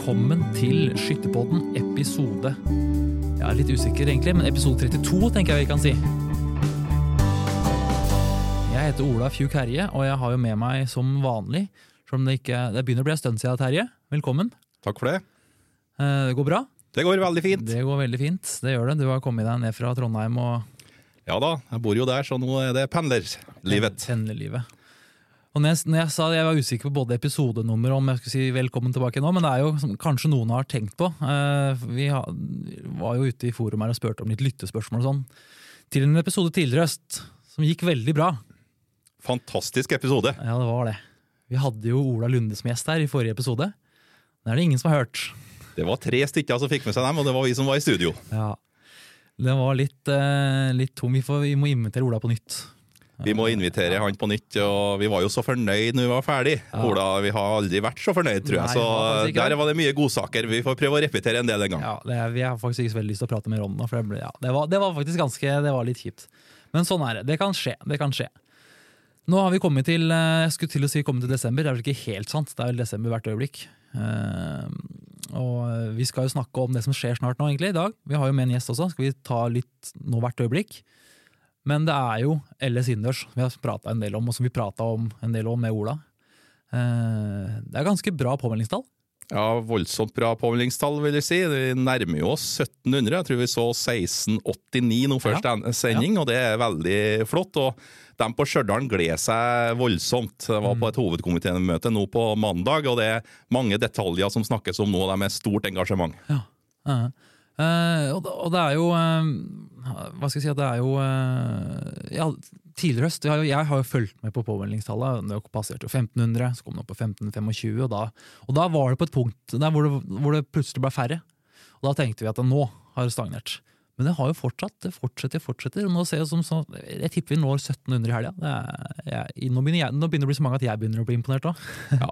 Velkommen til Skytterpodden episode Jeg er litt usikker, egentlig, men episode 32, tenker jeg vi kan si. Jeg heter Ola Fjuk Herje, og jeg har jo med meg som vanlig Selv om det ikke Det begynner å bli en stund siden, Terje. Velkommen. Takk for det. Eh, Det går bra? Det går veldig fint. Det går veldig fint. Det gjør det. Du har kommet deg ned fra Trondheim og Ja da, jeg bor jo der, så nå er det pendlerlivet. pendlerlivet. Og når jeg, når jeg sa jeg var usikker på både episodenummer og om jeg skulle si velkommen tilbake nå, men det er jo som kanskje noen har tenkt på. Eh, vi ha, var jo ute i forum her og spurte om litt lyttespørsmål og sånn. Til en episode tidligere i høst, som gikk veldig bra. Fantastisk episode. Ja, det var det. Vi hadde jo Ola Lunde som gjest her i forrige episode. Det er det ingen som har hørt. Det var tre stykker som fikk med seg dem, og det var vi som var i studio. Ja. Den var litt, eh, litt tom. Vi, får, vi må invitere Ola på nytt. Vi må invitere han på nytt, og vi var jo så fornøyd når vi var ferdig. Ja. Ola, vi har aldri vært så fornøyd, tror jeg. Så Nei, der var det mye godsaker. Vi får prøve å repetere en del en gang. Ja, det Vi har faktisk ikke så veldig lyst til å prate mer om det. For det, ble, ja, det, var, det var faktisk ganske, det var litt kjipt. Men sånn er det. Det kan skje. det kan skje. Nå har vi kommet til eh, jeg skulle til å si kommet til desember. Det er vel ikke helt sant. Det er vel desember hvert øyeblikk. Eh, og vi skal jo snakke om det som skjer snart nå, egentlig, i dag. Vi har jo med en gjest også. Skal vi ta litt nå hvert øyeblikk? Men det er jo LS innendørs vi har prata en del om, og som vi prata om en del om med Ola. Eh, det er ganske bra påmeldingstall. Ja, Voldsomt bra påmeldingstall, vil jeg si. Vi nærmer jo oss 1700. Jeg tror vi så 1689 nå først Ja. sending, og det er veldig flott. og de på Stjørdal gleder seg voldsomt. Jeg var på et hovedkomitémøte nå på mandag, og det er mange detaljer som snakkes om nå. De er stort engasjement. Ja. ja. Eh, og, og det er jo uh, Hva skal jeg si at det er jo uh, ja, Tidligere høst jeg jeg har jo fulgt med på påmeldingstallet. Det passerte jo 1500, så kom det opp på 1525. Og da, og da var det på et punkt der hvor, det, hvor det plutselig ble færre. Og da tenkte vi at nå har det stagnert. Men det har jo fortsatt. Det fortsetter, fortsetter. Nå ser jeg, som, så, jeg tipper vi når 1700 i helga. Nå, nå begynner det å bli så mange at jeg begynner å bli imponert òg. Ja,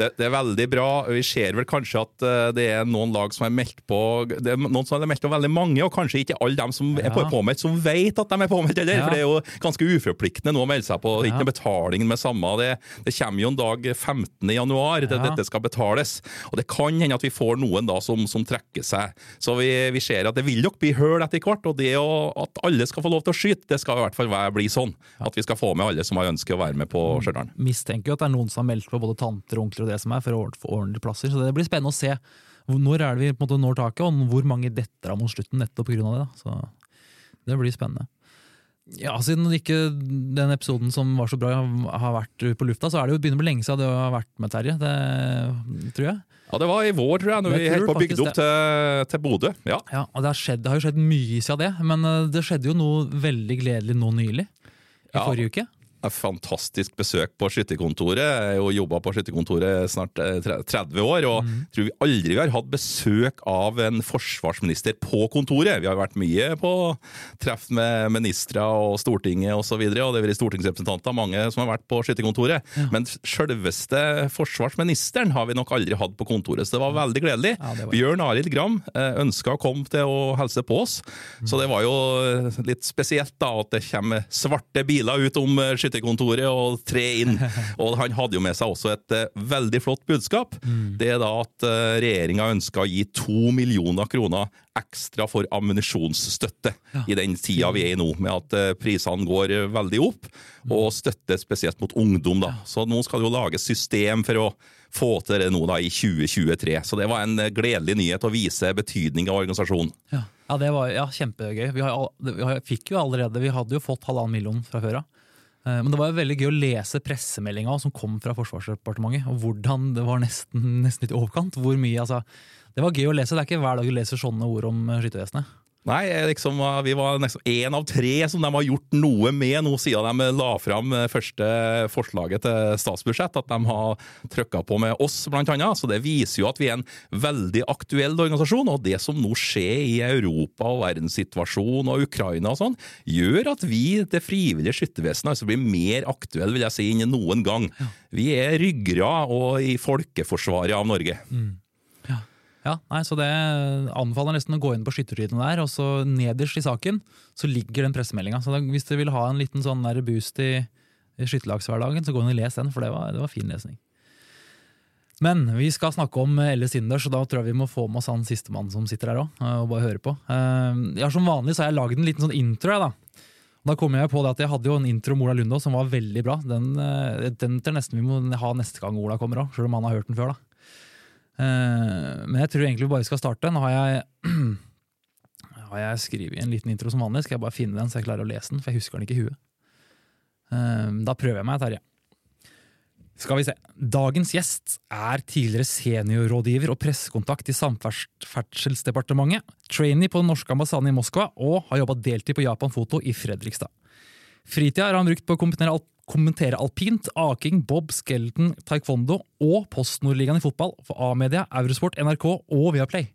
det, det er veldig bra. Vi ser vel kanskje at eh, det er noen lag som er meldt på Det er noen som er meldt på veldig mange, og kanskje ikke alle dem som er påmeldt, som vet at de er påmeldt heller. Ja. For det er jo ganske uforpliktende nå å melde seg på. Det er ikke noe betaling med samme. Det, det kommer jo en dag 15. januar det, at dette skal betales. Og det kan hende at vi får noen da som, som trekker seg. Så vi, vi ser at det vil nok bli høl etter hvert. Og det å, at alle skal få lov til å skyte, det skal i hvert fall være, bli sånn. At vi skal få med alle som har ønske å være med på Stjørdal. mistenker jo at det er noen som har meldt på både tanter og onkler og det som er for å få ordentlige plasser. Så det blir spennende å se når er det vi på en måte når taket, og hvor mange detter av mot slutten nettopp pga. det. da. Så det blir spennende. Ja, Siden ikke den episoden som var så bra har vært på lufta, så er det jo begynner å bli lenge siden du har vært med, Terje. Det tror jeg. Ja, det var i vår, tror jeg, når vi holdt på å bygge opp til, til Bodø. Ja. Ja, og det har, skjedd, det har jo skjedd mye siden det, men eh, det skjedde jo noe veldig gledelig nå nylig. I Ja. forrige uke. Fantastisk besøk på skytterkontoret. Jeg har jo jobba på skytterkontoret snart eh, 30 år, og mm. tror vi aldri vi har hatt besøk av en forsvarsminister på kontoret. Vi har vært mye på treff med ministre og Stortinget osv., og, så videre, og det har vært stortingsrepresentanter, mange som har vært på skytterkontoret. Men selveste forsvarsministeren har vi nok aldri hatt på kontoret, så det var veldig gledelig. Ja, var- Bjørn Arild Gram ønska å komme til å hilse på oss, så det var jo litt spesielt da at det kommer svarte biler ut om eh, skytterkontoret og tre inn. Og han hadde jo med seg også et uh, veldig flott budskap. Det er da at uh, regjeringa ønsker å gi to millioner kroner ekstra for ammunisjonsstøtte i den tida vi er i nå, med at uh, prisene går uh, veldig opp, og støtte spesielt mot ungdom. da. Så nå skal det jo lages system for å få til det nå da i 2023. Så det var en uh, gledelig nyhet å vise betydning av organisasjonen. Ja, ja det var ja, kjempegøy. Vi, har, vi har, fikk jo allerede, vi hadde jo fått halvannen million fra før av. Eh, Men det var jo veldig gøy å lese pressemeldinga som kom fra Forsvarsdepartementet. Og hvordan det var nesten, nesten litt overkant. Hvor mye, altså, Det var gøy å lese. Det er ikke hver dag du leser sånne ord om skyttervesenet. Nei, liksom, vi var nesten én av tre som de har gjort noe med nå siden de la fram eh, første forslaget til statsbudsjett. At de har trykka på med oss, blant annet. Så det viser jo at vi er en veldig aktuell organisasjon. Og det som nå skjer i Europa og verdenssituasjonen og Ukraina og sånn, gjør at vi, det frivillige skyttervesenet, altså blir mer aktuelle, vil jeg si, enn noen gang. Vi er ryggrad og i folkeforsvaret av Norge. Ja. Ja, nei, så det anbefaler nesten å gå inn på skyttertidene der, og så nederst i saken så ligger den pressemeldinga. Så da, hvis dere vil ha en liten sånn der boost i, i skytterlagshverdagen, så gå inn og les den, for det var, det var fin lesning. Men vi skal snakke om Elle Sinders, og da tror jeg vi må få med oss han sistemann som sitter her òg, og bare høre på. Ja, Som vanlig så har jeg lagd en liten sånn intro. Da. Da kom jeg på det at jeg hadde jo en intro om Ola Lundå som var veldig bra. Den, eh, den jeg nesten vi må ha neste gang Ola kommer òg, selv om han har hørt den før. da. Eh, Men jeg tror egentlig vi bare skal starte. Nå har jeg, har jeg skrevet en liten intro som vanlig. Skal jeg bare finne den så jeg klarer å lese den, for jeg husker den ikke i huet. Eh, Da prøver jeg meg, Terje. Skal vi se. Dagens gjest er tidligere seniorrådgiver og pressekontakt i Samferdselsdepartementet, trainee på den norske ambassaden i Moskva og har jobba deltid på Japan Foto i Fredrikstad. Fritida har han brukt på å kombinere al kommentere alpint, aking, bob, skeleton, taekwondo og Post-Nordligaen i fotball for A-media, Eurosport, NRK og Viaplay.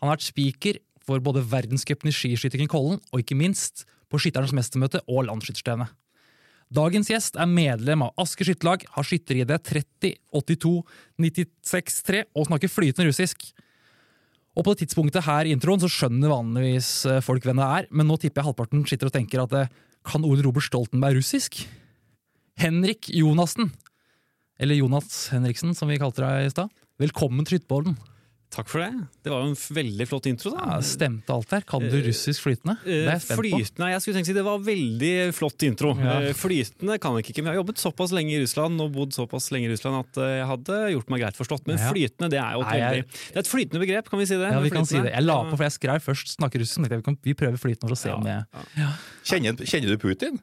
Han har vært speaker for både verdenscupen i skiskyting i Kollen og ikke minst på Skytternes mestermøte og Landsskytterstevnet. Dagens gjest er medlem av Asker skytterlag, har skytter-ID 30 82 96 3 og snakker flytende russisk. Og på det tidspunktet her i introen så skjønner vanligvis eh, folk hvem det er, men nå tipper jeg halvparten sitter og tenker at eh, kan Ole Robert Stoltenberg russisk? Henrik Jonassen, eller Jonas Henriksen som vi kalte deg i stad. Velkommen til Hyttbollen. Takk for det. Det var jo en veldig flott intro. da. Ja, stemte alt der. Kan du russisk flytende? Det er jeg spent på. Flytende, jeg skulle tenke si Det var veldig flott intro. Ja. Eh, Flytende kan jeg ikke, men jeg har jobbet såpass lenge i Russland og bodd såpass lenge i Russland at eh, jeg hadde gjort meg greit forstått. Men Ja. flytende det er jo et Nei, jeg- veldig Det er et flytende begrep, kan vi si det? Ja, vi kan si det. Jeg la på, for jeg skrev først snakke russisk. men Vi, prøver flytende for å se om det Kjenner, kjenner du Putin?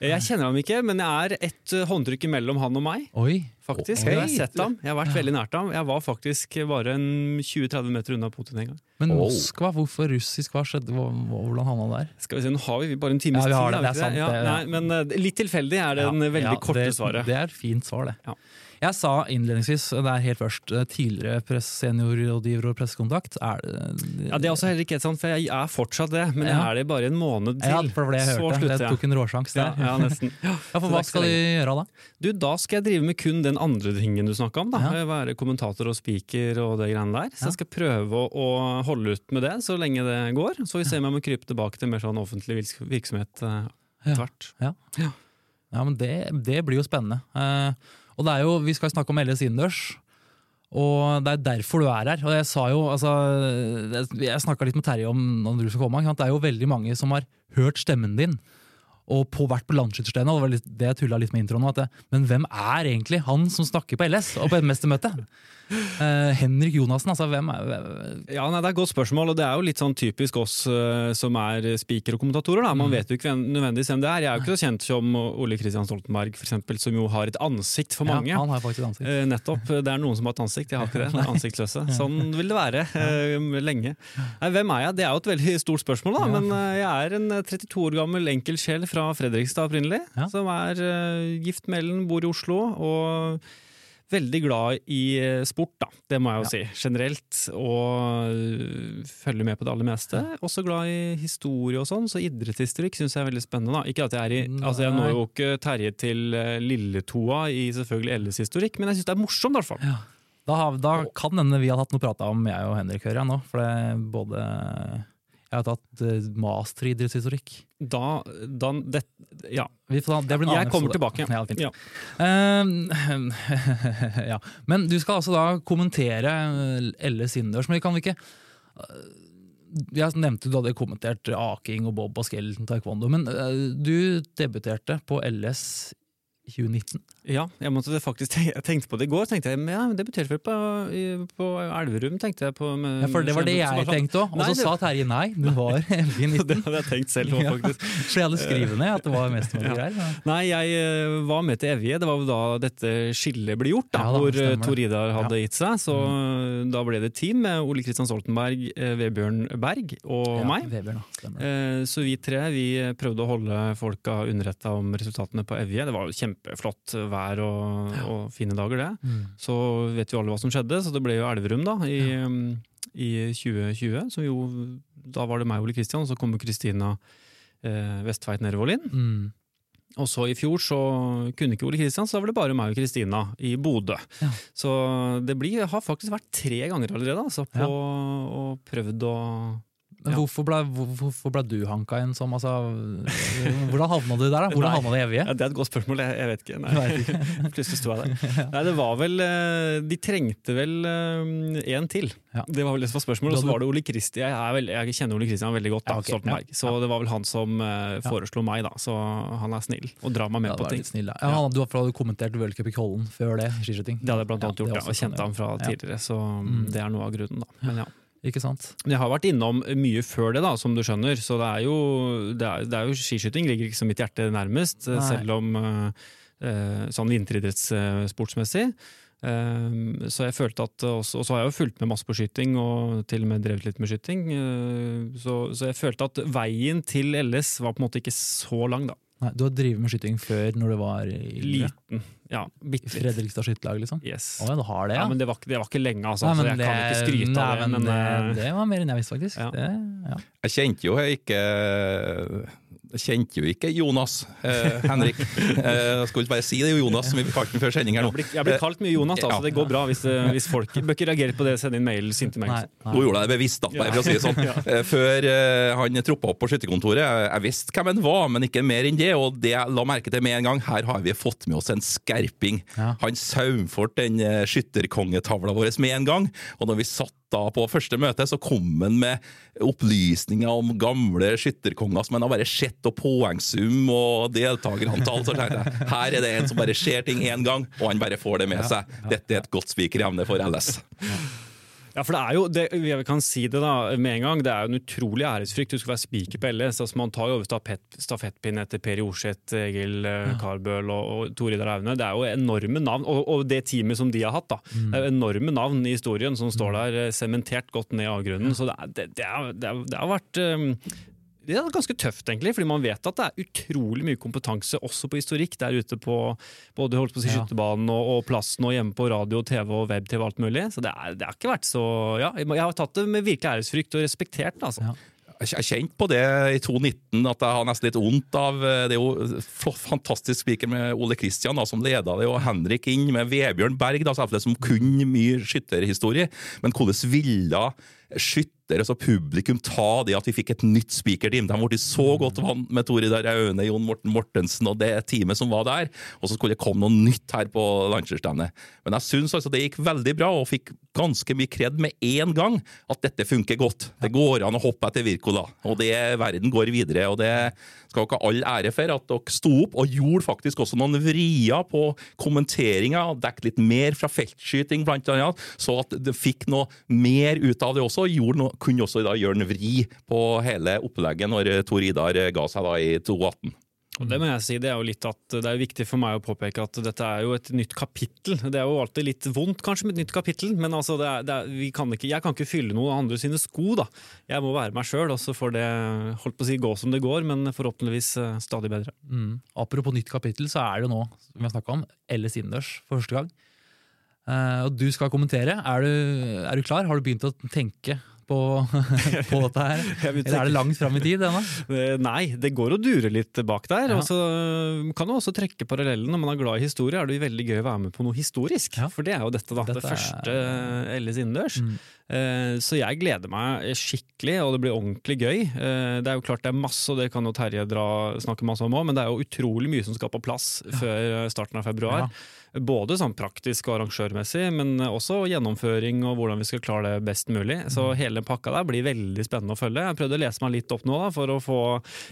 Jeg kjenner ham ikke, men jeg er et eh, håndtrykk mellom han og meg. Oi! faktisk. okay. Jeg har sett ham. Jeg har vært veldig nært ham. Jeg var faktisk bare en 20-30 meter unna Putin en gang. Men Oh. Moskva, hvorfor russisk? Hva skjedde? Hvordan havna han der? Skal vi se, Nå har vi bare en times Ja, vi har tid. det, det er sant, det, ja. nei, men eh, litt tilfeldig er det den veldig Ja, korte det, svaret. Det er fint svar, det. Ja. Jeg sa innledningsvis, det er helt først, eh, tidligere seniorrådgiver og pressekontakt. Er det Ja, Det er også heller ikke helt sant, for jeg er fortsatt det, men jeg Ja. er det bare en måned til. Ja, for det jeg så hørte. Jeg. Det tok en råsjans der. ja, nesten. Ja, for Så hva skal de gjøre da? Du, Da skal jeg drive med kun den andre tingen du snakka om. da. Ja. Være kommentator og speaker og det greiene der. Så jeg skal prøve å, holde ut med det så lenge det går. Så vi se om jeg må krype tilbake til mer sånn offentlig virksomhet tvert. Ja. Ja, ja men det, det blir jo spennende. Eh, og det er jo, Vi skal snakke om LS innendørs, og det er derfor du er her. Og Jeg sa jo, altså, jeg- snakka litt med Terje om når du skal komme. Det er jo veldig mange som har hørt stemmen din. Og på vært på Landsskytterstevnet, og det var litt, det jeg tulla litt med introen. At det, men hvem er egentlig han som snakker på LS og på mestermøtet? mestermøte? Eh, Henrik Jonassen, altså hvem er Ja, nei, Det er et godt spørsmål, og det er jo litt sånn typisk oss uh, som er speaker og kommentatorer. da. Man vet jo ikke hvem, nødvendigvis hvem det er. Jeg er jo ikke så kjent som Ole Kristian Stoltenberg, for eksempel, som jo har et ansikt for mange. Ja, han har faktisk ansikt. Uh, nettopp. Det er noen som har et ansikt, jeg har ikke det. det ansiktsløse. Sånn vil det være lenge. Nei, hvem er jeg? Det er jo et veldig stort spørsmål, da. Men jeg er en eh, 32 år gammel enkel sjel fra Fredrikstad opprinnelig. Ja. Som er eh, gift med Ellen, bor i Oslo. og Veldig glad i eh, sport, da. Det må jeg jo si. Generelt. Og øh, følger med på det aller meste. Også glad i historie og sånn, så idrettshistorikk syns jeg er veldig spennende. da. Ikke at jeg er i Altså, jeg når jo ikke Terje til eh, Lilletoa i selvfølgelig Elles historikk, men jeg syns det er morsomt, i hvert fall. Ja. Da, har- da kan hende vi har hatt noe prata om, jeg og Henrik, hører jeg nå. For det både Jeg har tatt eh, master i idrettshistorikk. Da, da det, Ja. Vi får, det blir en Jeg kommer tilbake. Ja. Ja. Uh, ja. Men du skal altså da kommentere LS innendørs, men vi kan ikke eh, Jeg nevnte du hadde kommentert aking og bob og skeleton taekwondo, men eh, du debuterte på LS 2019. Ja, jeg måtte faktisk jeg tenkte på det i går. tenkte jeg, men ja, betyr vel på, på Elverum, tenkte jeg. på. Med, Ja, for det var det jeg tenkte òg. Og så sa Terje nei, du var i Det hadde jeg tenkt selv òg, Ja. faktisk. Så jeg hadde skrevet ned at det var mest mulig Ja. greier. Ja. Nei, jeg eh, var med til Evje. Det var jo da dette skillet ble gjort, da, Ja, da, hvor eh, det. Tor Idar hadde Ja. gitt seg. Så mm. da ble det team med Ole Kristian Stoltenberg, eh, Vebjørn Berg og Ja, meg. Vebjørn, da. Så vi tre vi prøvde å holde folka underretta om resultatene på Evje. Det var jo kjempeflott vær og, og fine dager, det. Mm. Så vet vi alle hva som skjedde, så det ble jo Elverum da, i, i 2020. Så jo, da var det meg og Ole Kristian, og så kom Kristina eh, Vestveit Nervold inn. Mm. Og så i fjor så kunne ikke Ole Kristian, så da var det bare meg og Kristina i Bodø. Ja. Så det blir, har faktisk vært tre ganger allerede, altså, på Ja. og prøvd å Men hvorfor, ble, hvorfor ble du hanka inn som altså, Hvordan havna du der? da? Hvordan havna du i evige? Ja, det er et godt spørsmål, jeg, jeg vet ikke. Nei. Plutselig sto jeg der. Nei, det var vel eh, De trengte vel én til. Ja. Det var vel det som var spørsmålet. Og så var det Ole Kristian. Jeg, vel- jeg kjenner Ole Kristian veldig godt, da, Ja, okay. Så det var vel han som eh, foreslo meg, da. Så han er snill og drar meg med på ting. snill, han, du hadde kommentert World Cup i Kollen før det, skiskyting. Det hadde jeg blant annet gjort, ja, og kjente han fra tidligere. Så Mm. det er noe av grunnen, da. Men ja. Ikke sant? Men jeg har vært innom mye før det, da, som du skjønner. Så det er jo, det er, det er jo skiskyting ligger ikke så mitt hjerte nærmest, eh, Nei. selv om eh, eh, sånn vinteridrettssportsmessig. Så jeg følte at også, Og så har jeg jo fulgt med masse på skyting, og til og med drevet litt med skyting. så, så jeg følte at veien til LS var på en måte ikke så lang, da. Nei, du har drevet med skyting før, når du var yngre? Liten. Ja, I bitte litt. Fredrikstad skytterlag, liksom? Yes. Å, ja, du har det, Ja, ja? men det var, det var ikke lenge, altså. Nei, så jeg jeg kan ikke skryte nei, av det. Men, det, eh, det var mer enn jeg visste, faktisk. Ja. Det, ja. Jeg kjente jo jeg ikke jeg kjente jo ikke Jonas eh, Henrik. Eh, jeg skulle bare si det, Jonas, som vi kalte den før sending her nå. jeg blir kalt mye Jonas, da, så det går bra hvis, hvis folk bør ikke reagere på det. sende inn mail, sinte mail. Nå gjorde jeg det bevisst, da, bare for å si det sånn. Eh, Før eh, han troppa opp på skytterkontoret. Jeg, jeg visste hvem han var, men ikke mer enn det. Og det jeg la merke til med en gang, her har vi fått med oss en skerping. Han saumfort den eh, skytterkongetavla vår med en gang. Og når vi satt da på første møte, så kom han med opplysninger om gamle skytterkonger som han har bare sett, og poengsum og deltakerantall. Så tenkte jeg, her er det en som bare ser ting én gang, og han bare får det med seg. Dette er et godt spikerevne for LS. Ja, for det er jo, det, jeg kan si det da med en gang, det er jo en utrolig æresfrykt. Du skal være spiker på LS. altså Man tar jo over stafett, stafettpinnen etter Per Jorseth, Egil ja. Karbøl og, og Tore Idar Aune. Det er jo enorme navn. Og, og det teamet som de har hatt, da. Mm. Det er jo enorme navn i historien som står der eh, sementert godt ned i avgrunnen. Så det, det, det, er, det, er, det har vært eh, det er ganske tøft, egentlig, fordi man vet at det er utrolig mye kompetanse også på historikk der ute på både holdt på å si Ja. skytterbanen og, og plassen og hjemme på radio, TV og web-TV og alt mulig. Så det, er, det har ikke vært så Ja, jeg har tatt det med virkelig æresfrykt og respektert det, altså. Ja. Jeg har kjent på det i 2019, at jeg har nesten litt vondt av eh, Det er jo fantastisk spiker med Ole Kristian da, som leda det, og Henrik inn med Vebjørn Berg, da, som kunne mye skytterhistorie. Men hvordan ville skytter, altså publikum, ta det at vi fikk et nytt spikerteam? De ble så godt vant med Tore Idar Aune, Jon Morten Mortensen og det teamet som var der, og så skulle det komme noe nytt her på Landsstevnet. Men jeg syns altså det gikk veldig bra, og fikk ganske mye kred med en gang at dette funker godt. Det går an å hoppe etter Wirkola, og det, verden går videre. og det skal dere ha all ære for at dere sto opp og gjorde faktisk også noen vrier på kommenteringa. Dekket litt mer fra feltskyting, blant annet, så at det fikk noe mer ut av det også. Gjorde noe, kunne også da gjøre en vri på hele opplegget når Tor Idar ga seg da i 2018. Og det må jeg si, det er jo litt at det er viktig for meg å påpeke at dette er jo et nytt kapittel. Det er jo alltid litt vondt kanskje med et nytt kapittel, men altså det er, det er, vi kan ikke, jeg kan ikke fylle noen andre sine sko. da. Jeg må være meg sjøl, og så får det holdt på å si, gå som det går, men forhåpentligvis eh, stadig bedre. Mm. Apropos nytt kapittel, så er det jo nå, som vi har snakka om, Ellis innendørs for første gang. Eh, og du skal kommentere. Er du, er du klar? Har du begynt å tenke på, på dette her? Eller er det langt fram i tid ennå? Eh, Nei, det går å dure litt bak der. Ja. Og så eh, kan du også trekke parallellen. Når man er glad i historie, er det veldig gøy å være med på noe historisk. Ja. For det er jo dette, da. Dette det er- første LS innendørs. Mm. Eh, Så jeg gleder meg skikkelig, og det blir ordentlig gøy. Eh, Det er jo klart det er masse, og det kan jo Terje dra, snakke masse om òg, men det er jo utrolig mye som skal på plass før starten av februar. Ja. Både sånn praktisk og arrangørmessig, men også gjennomføring og hvordan vi skal klare det best mulig. Så Mm. hele pakka der blir veldig spennende å følge. Jeg prøvde å lese meg litt opp nå da, for å få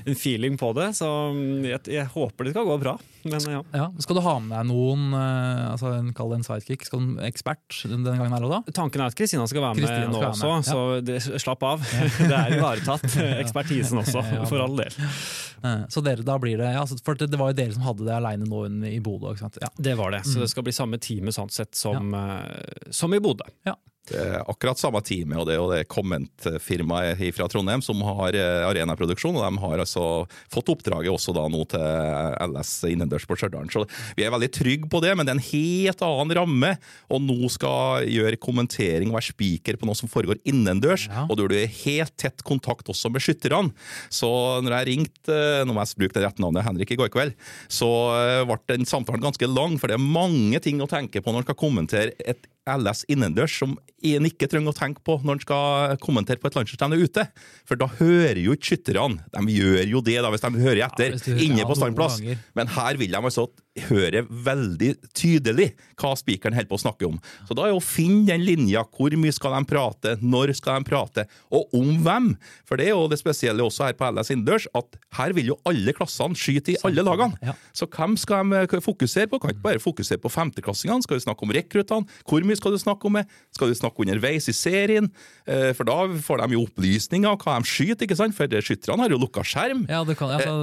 en feeling på det, så jeg, jeg håper det skal gå bra. Men ja. Ja. Skal du ha med deg noen, eh, altså en, kall det en sidekick, skal du ekspert denne gangen her òg, da? Tanken er at Kristina skal være med nå være også, med, så det, slapp av. Det er ivaretatt. Ekspertisen også, for all del. Eh, Så dere, da blir det, ja, altså, for det, det var jo dere som hadde det aleine nå i Bodø. ikke sant? Ja. Det var det. Så Mm. det skal bli samme time sånn sett som, eh, som i Bodø. Det er akkurat samme teamet, og det er jo det Comment-firmaet fra Trondheim som har eh, arenaproduksjon. og De har altså fått oppdraget også da nå til LS innendørs på Stjørdal. Så vi er veldig trygge på det, men det er en helt annen ramme. Og nå skal gjøre kommentering og være spiker på noe som foregår innendørs. Ja. Og du er helt tett kontakt også med skytterne. Så når jeg ringte, nå må jeg bruke det rette navnet, Henrik i går kveld, så eh, ble den samtalen ganske lang, for det er mange ting å tenke på når man skal kommentere et LS innendørs som en ikke trenger å tenke på når en skal kommentere på et landslagsstevne ute. For da hører jo ikke skytterne. De gjør jo det da hvis de hører etter ja, hører- inne på standplass. Men her vil de altså høre veldig tydelig hva spikeren holder på å snakke om. Så da er jo å finne den linja. Hvor mye skal de prate? Når skal de prate? Og om hvem? For det er jo det spesielle også her på LS innendørs, at her vil jo alle klassene skyte i alle lagene. Ja. Så hvem skal de eh, fokusere på? Kan ikke bare fokusere på femteklassingene. Skal du snakke om rekruttene? Hvor mye skal du snakke om det? Skal du snakke underveis i serien? Eh, For da får de jo opplysninger om hva de skyter, ikke sant? For skytterne har jo lukka skjerm. Ja, du kan, altså,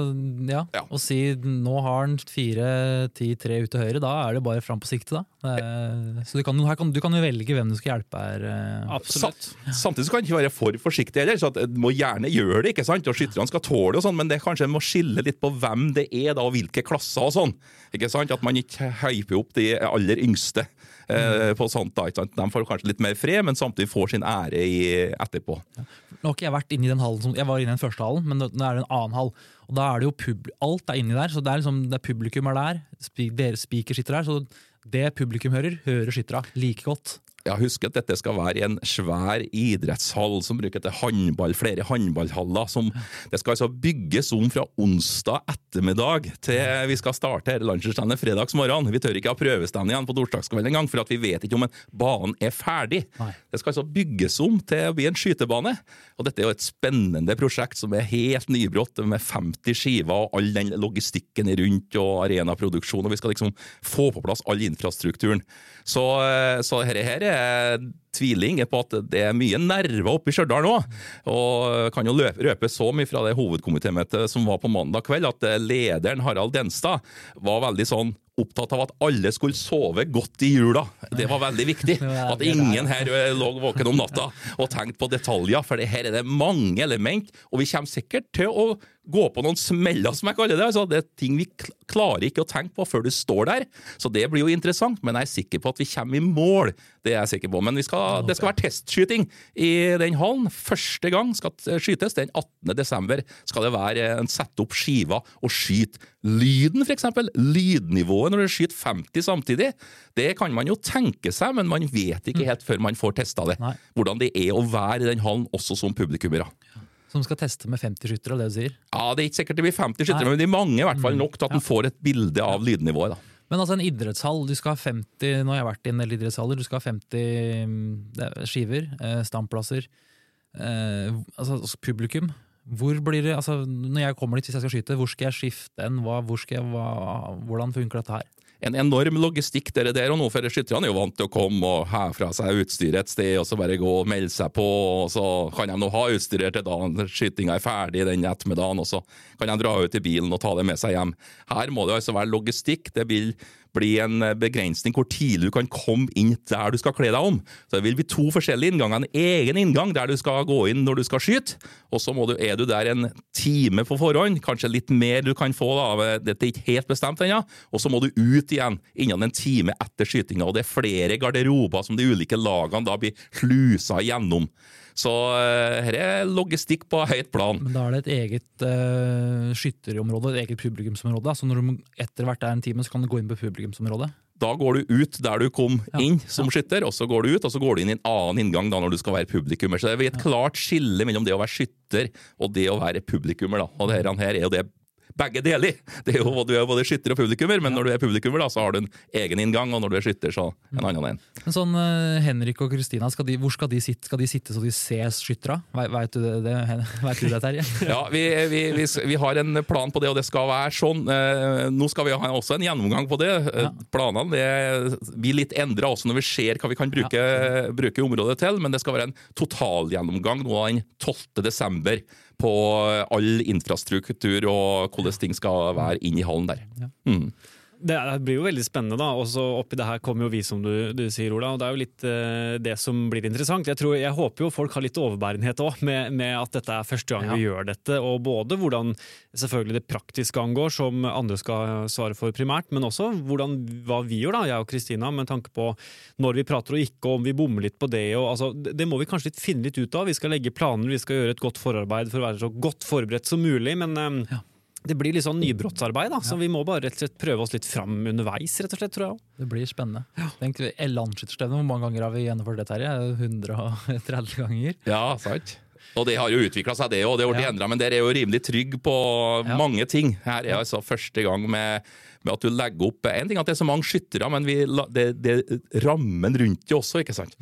ja. ja. Og si nå har han fire, ti, tre ut til høyre, da er det bare fram på sikte, da. Er- Så du kan, her kan, du kan jo velge hvem du skal hjelpe her. eh. Absolutt. Sam- Samtidig så kan du ikke være for forsiktig heller, så at du må gjerne gjøre det, ikke sant? og skytterne skal tåle det og sånn, men det kanskje må skille litt på hvem det er da, og hvilke klasser og sånn. Ikke sant? At man ikke hyper opp de aller yngste eh, på sånt da, ikke sant? De får kanskje litt mer fred, men samtidig får sin ære i, etterpå. Nå har ikke jeg vært inne i den hallen som, Jeg var inne i den første hallen, men nå er det en annen hall. Og da er det jo pub, Alt er inni der, så det er liksom, det er publikum er der. sp deres speaker sitter der, så det publikum hører, hører skyttera like godt. Ja, husk at dette skal være i en svær idrettshall som bruker til håndball, flere håndballhaller. Som, det skal altså bygges om fra onsdag ettermiddag til vi skal starte her landslagsstevnet fredagsmorgen. Vi tør ikke ha prøvestevne igjen på torsdagskvelden engang, for at vi vet ikke om en banen er ferdig. Nei. Det skal altså bygges om til å bli en skytebane. Og dette er jo et spennende prosjekt som er helt nybrått, med 50 skiver og all den logistikken rundt og arenaproduksjon. Og vi skal liksom få på plass all infrastrukturen. Så, eh, så dette her er er tviling på at det er mye nerver oppe i Stjørdal nå. Og kan jo røpe så mye fra det hovedkomitémøtet som var på mandag kveld, at eh, lederen Harald Denstad var veldig sånn opptatt av at alle skulle sove godt i jula. Det var veldig viktig. At er- ingen her eh, lå våken om natta og tenkte på detaljer, for det her er det mange element, og vi kommer sikkert til å gå på noen smeller, som jeg kaller det. Altså, det er ting vi klarer ikke å tenke på før du står der. Så det blir jo interessant, men jeg er sikker på at vi kommer i mål. Det er jeg sikker på. Men vi skal, det skal være testskyting i den hallen. Første gang skal skytes den 18. desember. Skal det være en sette opp skiva og skyte lyden, f.eks. Lydnivået når du skyter 50 samtidig. Det kan man jo tenke seg, men man vet ikke helt før man får testa det. Nei. Hvordan det er å være i den hallen, også som publikummere. Som skal teste med 50 skyttere, er det du sier. Ja, Det er ikke sikkert det blir 50 skyttere, men det er mange i hvert fall nok til at en får et bilde av lydnivået. da. Men altså en idrettshall, du skal ha 50 Nå har jeg vært i en del idrettshaller. Du skal ha 50 mm, er skiver, eh, standplasser. Eh, altså altså, publikum. Hvor blir det, altså Når jeg kommer dit hvis jeg skal skyte, hvor skal jeg skifte en? Hva, skal jeg, hva, hvordan funker dette her? En enorm logistikk der, der og nå, for skytterne er jo vant til å komme og ha fra seg utstyret et sted, og så bare gå og melde seg på, og så kan de nå ha utstyret til dagen skytinga er ferdig den ettermiddagen, og så kan de dra ut i bilen og ta det med seg hjem. Her må det altså være logistikk. Det vil bli en begrensning hvor tidlig du kan komme inn der du skal kle deg om. Så det vil bli to forskjellige innganger. En egen inngang der du skal gå inn når du skal skyte, og så er du der en time på forhånd, kanskje litt mer du kan få, da, dette er ikke helt bestemt ennå, og så må du ut igjen innen en time etter skytinga. Og det er flere garderober som de ulike lagene da blir slusa gjennom. Så uh, her er logistikk på høyt plan. Men da er det et eget uh, skytterområde, et eget publikumsområde. Så når du etter hvert er en time, så kan du gå inn på publikumsområdet. Da går du ut der du kom Ja, inn som skytter, og så går du ut, og så går du inn i en annen inngang da når du skal være publikummer. Så det blir et klart skille mellom det å være skytter og det å være publikummer. da. Og det her er jo det begge deler. Det er jo, du er både skytter og publikummer, men når du er publikummer, da, så har du en egen inngang, og når du er skytter, så en annen en. Men sånn, uh, Henrik og Kristina, hvor skal de sitte? Skal de sitte så de ser skyttera? Veit du det, vet du det Terje? Ja, vi, vi, vi, vi har en plan på det, og det skal være sånn. Eh, nå skal vi ha også en gjennomgang på det. Eh, Ja. Planene det blir litt endra også når vi ser hva vi kan bruke, bruke området til, men det skal være en totalgjennomgang nå den 12. desember på all infrastruktur og hvordan ting skal være inn i hallen der. Mm. Det blir jo veldig spennende, da. Og så oppi det her kommer jo vi, som du, du sier, Ola. Og det er jo litt uh, det som blir interessant. Jeg, tror, jeg håper jo folk har litt overbærenhet òg, med, med at dette er første gang vi gjør dette. Og både hvordan selvfølgelig det praktiske angår, som andre skal svare for primært, men også hvordan, hva vi gjør, da, jeg og Kristina, med tanke på når vi prater og ikke, og om vi bommer litt på det. Og, altså, det, må vi kanskje litt finne litt ut av. Vi skal legge planer, vi skal gjøre et godt forarbeid for å være så godt forberedt som mulig. men... eh, det blir litt sånn nybrottsarbeid, da, så vi må bare rett og slett prøve oss litt fram underveis, rett og slett, tror jeg. Det blir spennende. Tenk, Landskytterstevne, hvor mange ganger har vi gjennomført det, Terje? 130 ganger? Ja, sant. Og det har jo utvikla seg, det òg. Det har blitt Ja. men dere er jo rimelig trygg på Ja. mange ting. Her er altså første gang med, med at du legger opp En ting at det er så mange skyttere, men vi, det, det rammen rundt det også, ikke sant.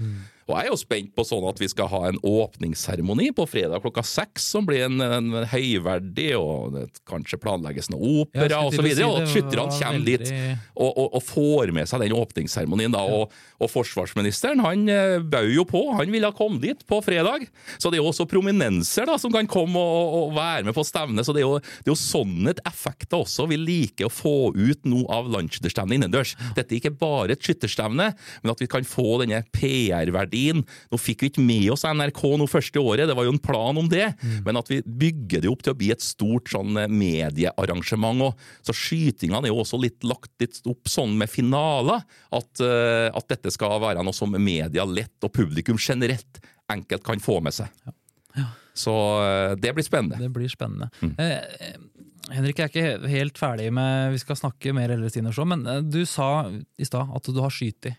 Og jeg er jo spent på sånn at vi skal ha en åpningsseremoni på fredag klokka seks, som blir en, en høyverdig, og det kanskje planlegges noe opera osv. og si at det skytterne kommer veldig... dit og, og, og får med seg den åpningsseremonien. da, og, og forsvarsministeren han eh, bød jo på, han ville komme dit på fredag. Så det er jo også prominenser da, som kan komme og, og være med på stevnet. Så det er jo, det er jo sånne effekter også vi liker å få ut nå av landsskytterstevnet innendørs. Dette er ikke bare et skytterstevne, men at vi kan få denne PR-verdien. Nå fikk vi ikke med oss NRK nå første året, det var jo en plan om det, men at vi bygger det opp til å bli et stort sånn eh, mediearrangement. òg. så skytingene er jo også litt lagt litt opp sånn med finaler, at, uh, at dette skal være noe som media lett og publikum generelt enkelt kan få med seg. Så eh, det blir spennende. Det blir spennende. Mm. Eh, Henrik, jeg er ikke helt ferdig med Vi skal snakke mer eller senere, så, men eh, du sa i stad at du har skutt i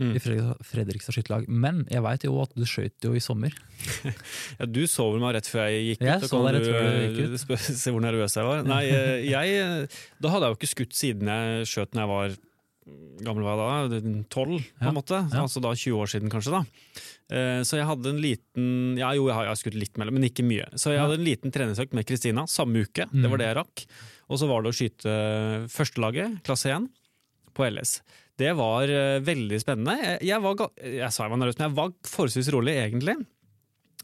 Mm. i Fredrikstad skytterlag. Men jeg veit jo at du skøyt jo i sommer. Ja, du så vel meg rett før jeg gikk Jeg ut. så deg rett før du gikk ut. eh, Se hvor nervøs jeg var. Nei, eh, jeg, da hadde jeg jo ikke skutt siden jeg skjøt når jeg var gammel var jeg da, tolv, på Ja, en måte. ja. Altså da 20 år siden, kanskje. da. Eh, Så jeg hadde en liten Ja, jo, jeg har, jeg har skutt litt mellom, men ikke mye. Så jeg Ja. hadde en liten treningsøkt med Kristina samme uke. Mm. Det var det jeg rakk. Og så var det å skyte førstelaget, klasse 1, på LS. Det var eh, veldig spennende. Jeg, jeg, var, jeg sa jeg var nervøs, men jeg var forholdsvis rolig, egentlig.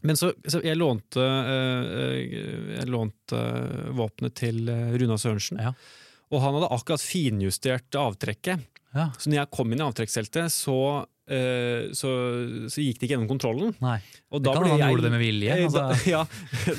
Men så, så jeg lånte, eh, jeg lånte eh, våpenet til eh, Runa Sørensen. Ja. Og han hadde akkurat finjustert avtrekket. Ja, Så når jeg kom inn i avtrekksteltet, så, uh, så, så gikk det ikke gjennom kontrollen. nei. Og Det kan han gjorde det med vilje. Eh, Altså. da- Ja,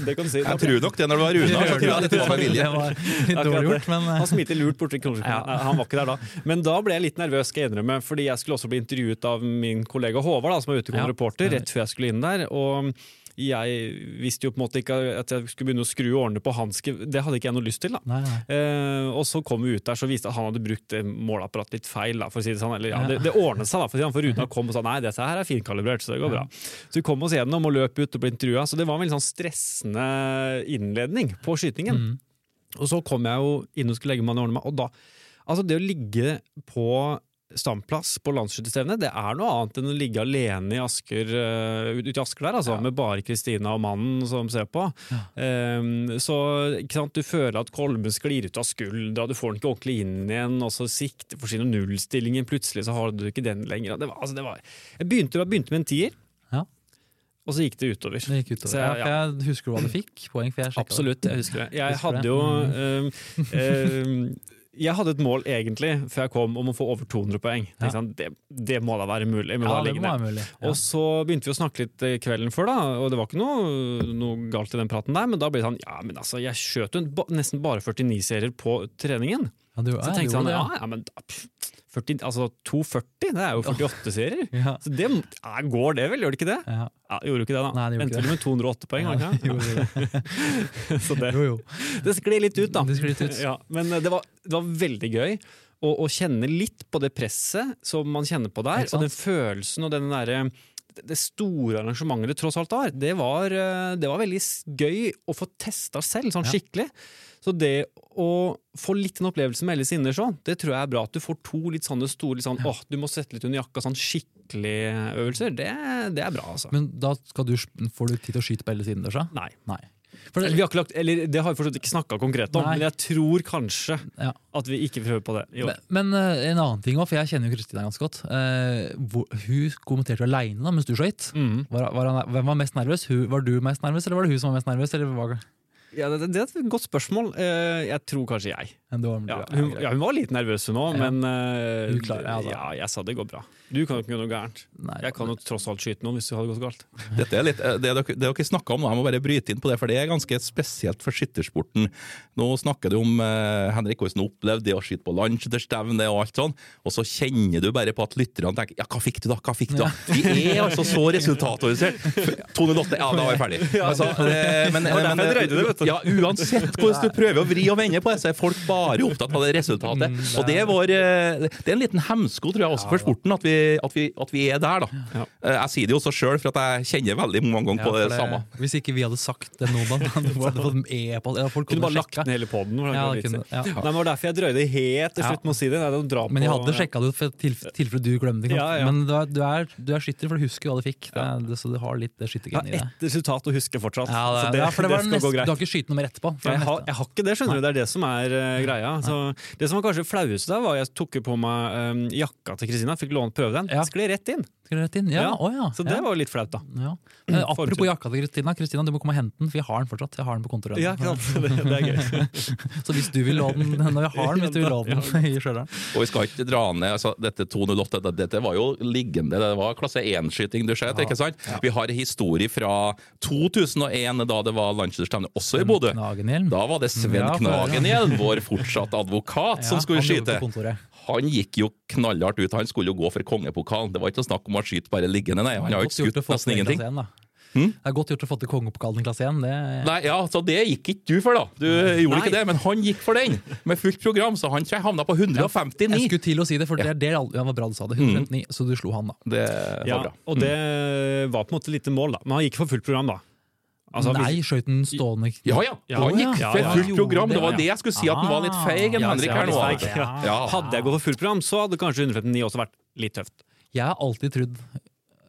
det kan du si. Jeg tror nok det når det var Runa. så tror jeg det var med vilje. Det var litt dårlig gjort, men eh, Han smilte lurt borti. Ja. Han var ikke der da. Men da ble jeg litt nervøs, skal jeg innrømme, fordi jeg skulle også bli intervjuet av min kollega Håvard, da, som er ute Ja. reporter, rett før jeg skulle inn der. Og jeg visste jo på en måte ikke at jeg skulle begynne å skru årene på hanske. Det hadde ikke jeg noe lyst til. da. nei, nei. Eh, og så kom vi ut der, så viste at han hadde brukt eh, måleapparatet litt feil. Da, for å si det sånn. Eller, ja, det, det ordnet seg, da, for, å si det sånn, for Runa kom og sa nei, dette her er finkalibrert, så det går bra. Så vi kom oss gjennom og løp ut og ble intervjua. Så det var en veldig sånn stressende innledning på skytingen. Mm. Og så kom jeg jo inn og skulle legge meg ned og ordne meg, og da Altså, det å ligge på standplass på landsskytterstevnet, det er noe annet enn å ligge alene i Asker, uh, ute i Asker der, altså, med bare Kristina og mannen som ser på. Um, så sant, du føler at kolben sklir ut av skuldra, du får den ikke ordentlig inn igjen, og så sikter for sin nullstillingen, plutselig så har du ikke den lenger. Det var, altså, det var, jeg begynte, jeg begynte med en tier, Ja. og så gikk det utover. Det gikk utover. Så jeg- ja, jeg husker du hva du fikk? Poeng, for jeg. Absolutt, jeg husker det. Jeg Husker hadde det? jo um, um, Jeg hadde et mål egentlig før jeg kom om å få over 200 poeng. Ja. Det, det må da være mulig. Ja, ned. være mulig. Ja. Og så begynte vi å snakke litt eh, kvelden før, da, og det var ikke noe, noe galt i den praten der, men da ble det sånn Ja, men altså, jeg skjøt nesten bare 49-serier på treningen. Ja, du, Så tenkte jeg, sånn, ja, ja, men da, pff, 40, altså 240, det er jo 48 serier. ja. Så det går det vel, gjør det ikke det? Ja. Ja, gjorde jo ikke det, da. Nei, det Endte vel med 208 poeng, det Ja, det. Så det, Jo, jo. det skled litt ut, da. Det litt ut. Ja, men eh, det var, det var veldig gøy å, å kjenne litt på det presset som man kjenner på der. Og den følelsen og den derre det store arrangementet det tross alt var, det var, eh, det var veldig gøy å få testa selv, sånn Ja. Skikkelig. Så det å få litt en opplevelse med Ellis Inner sånn, det tror jeg er bra. At du får to litt sånne store litt sånn, åh, du må sette litt under jakka, sånn skikkelige øvelser. Det, det er bra, altså. Men da skal du, får du tid til å skyte på alle sider? Så? Nei. Nei. Eller, det, vi har ikke lagt, eller det har vi fortsatt ikke snakka konkret om, Nei. men jeg tror kanskje ja. at vi ikke prøver på det. Jo. Men, men eh, en annen ting også, for jeg kjenner jo Kristina ganske godt. Eh, hvor, hun kommenterte aleine mens du skøyt. Mm. Var, var han- hvem var mest nervøs? Hun, var du mest nervøs, eller var det hun som var mest nervøs? Eller var, Ja, det, det er et godt spørsmål. Eh, Jeg tror kanskje jeg. Men det var, Ja, hun, ja, hun var litt nervøs hun òg, Ja. men uh, klarer det, altså. ja, jeg sa det går bra. Du kan jo ikke gjøre noe gærent. Nei, Jeg kan jo tross alt skyte noen hvis det hadde gått galt. Dette er litt, det dere, det dere snakker om jeg må bare bryte inn på det, for det er ganske spesielt for skyttersporten. Nå snakker du om uh, Henrik hvordan opplevde det å skyte på landskytterstevne og alt sånn, og så kjenner du bare på at lytterne tenker ja, hva fikk du da, hva fikk du da? Vi er altså så resultatorientert. 208, ja, da var vi ferdig. Altså, det, men, men, jeg du. Ja, uansett hvordan du prøver å vri og vende på det, så er folk bare opptatt av det resultatet. Og det er, vår, eh, det er en liten hemsko, tror jeg, også for sporten, at vi, at vi, at vi er der, da. Eh, Jeg sier det jo også sjøl, for at jeg kjenner veldig mange ganger på det, samme. Hvis ikke vi hadde sagt det nå, da hadde fått e-post Folk Kunne bare lagt den ned hele poden. Ja, det kunne- ja. Nei, men det var derfor jeg drøyde helt til slutt med å si det. Nei, det var Men jeg hadde sjekka det ut for tilf- tilfelle du glemte det. Ja, ja. Men du er, du, er, du er skytter, for du husker hva du fikk. Det det, så du har litt det Jeg skyttergenet i det. ett resultat å huske fortsatt. Ja, så det, ja, for det var skal nest, gå du har ikke skyte noe mer på? For Jeg det har, jeg har ikke det, skjønner du. Det er det som er eh, greia. Så det som var kanskje flaueste da, var at jeg tok på meg um, jakka til Kristina. Fikk lånt prøve den. Ja. Skled rett inn. Rett inn? Ja, Ja, å ja. Så det ja. var jo litt flaut, da. ja. Eh, Apropos jakka til Kristina. Kristina, du må komme og hente den, for jeg har den fortsatt. Jeg har den på kontoret. Ja, klart. Det, det er gøy. Så hvis du vil låne den når jeg har den, hvis du vil låne den i Stjørdal Og vi skal ikke dra ned altså, dette 208, dette, dette var jo liggende, det var klasse 1-skyting du skjøt, ikke sant? Vi har historie fra 2001, da det var landslagsstevne også i Bodø. Da var det Sven Ja, for- Knagenhjelm, vår fortsatt advokat, som skulle skyte. Han gikk jo knallhardt ut, han skulle jo gå for kongepokalen. Det var ikke snakk om å skyte bare liggende, nei. Han har jo ikke skutt nesten ingenting. klasse 1, da. Hm? Det er godt gjort å få til kongepokalen i klasse 1. Det, Nei, ja, så Det gikk ikke du for, da. Du gjorde ikke det, men han gikk for den, med fullt program, så han tror jeg havna på jeg skulle til å si det, for det det var bra du sa det. 159, så du slo han, da. Det var Ja, bra. og det var på en måte lite mål, da. Men han gikk for fullt program, da. Altså, Nei, skøyt den stående Ja ja, Ja, han gikk for fullt program. Det var det, jeg skulle si, at han var litt feig, Ah, Henrik ja, her nå. ja. Ja. Hadde jeg gått for fullt program, så hadde kanskje 159 også vært litt tøft. Jeg har alltid trodd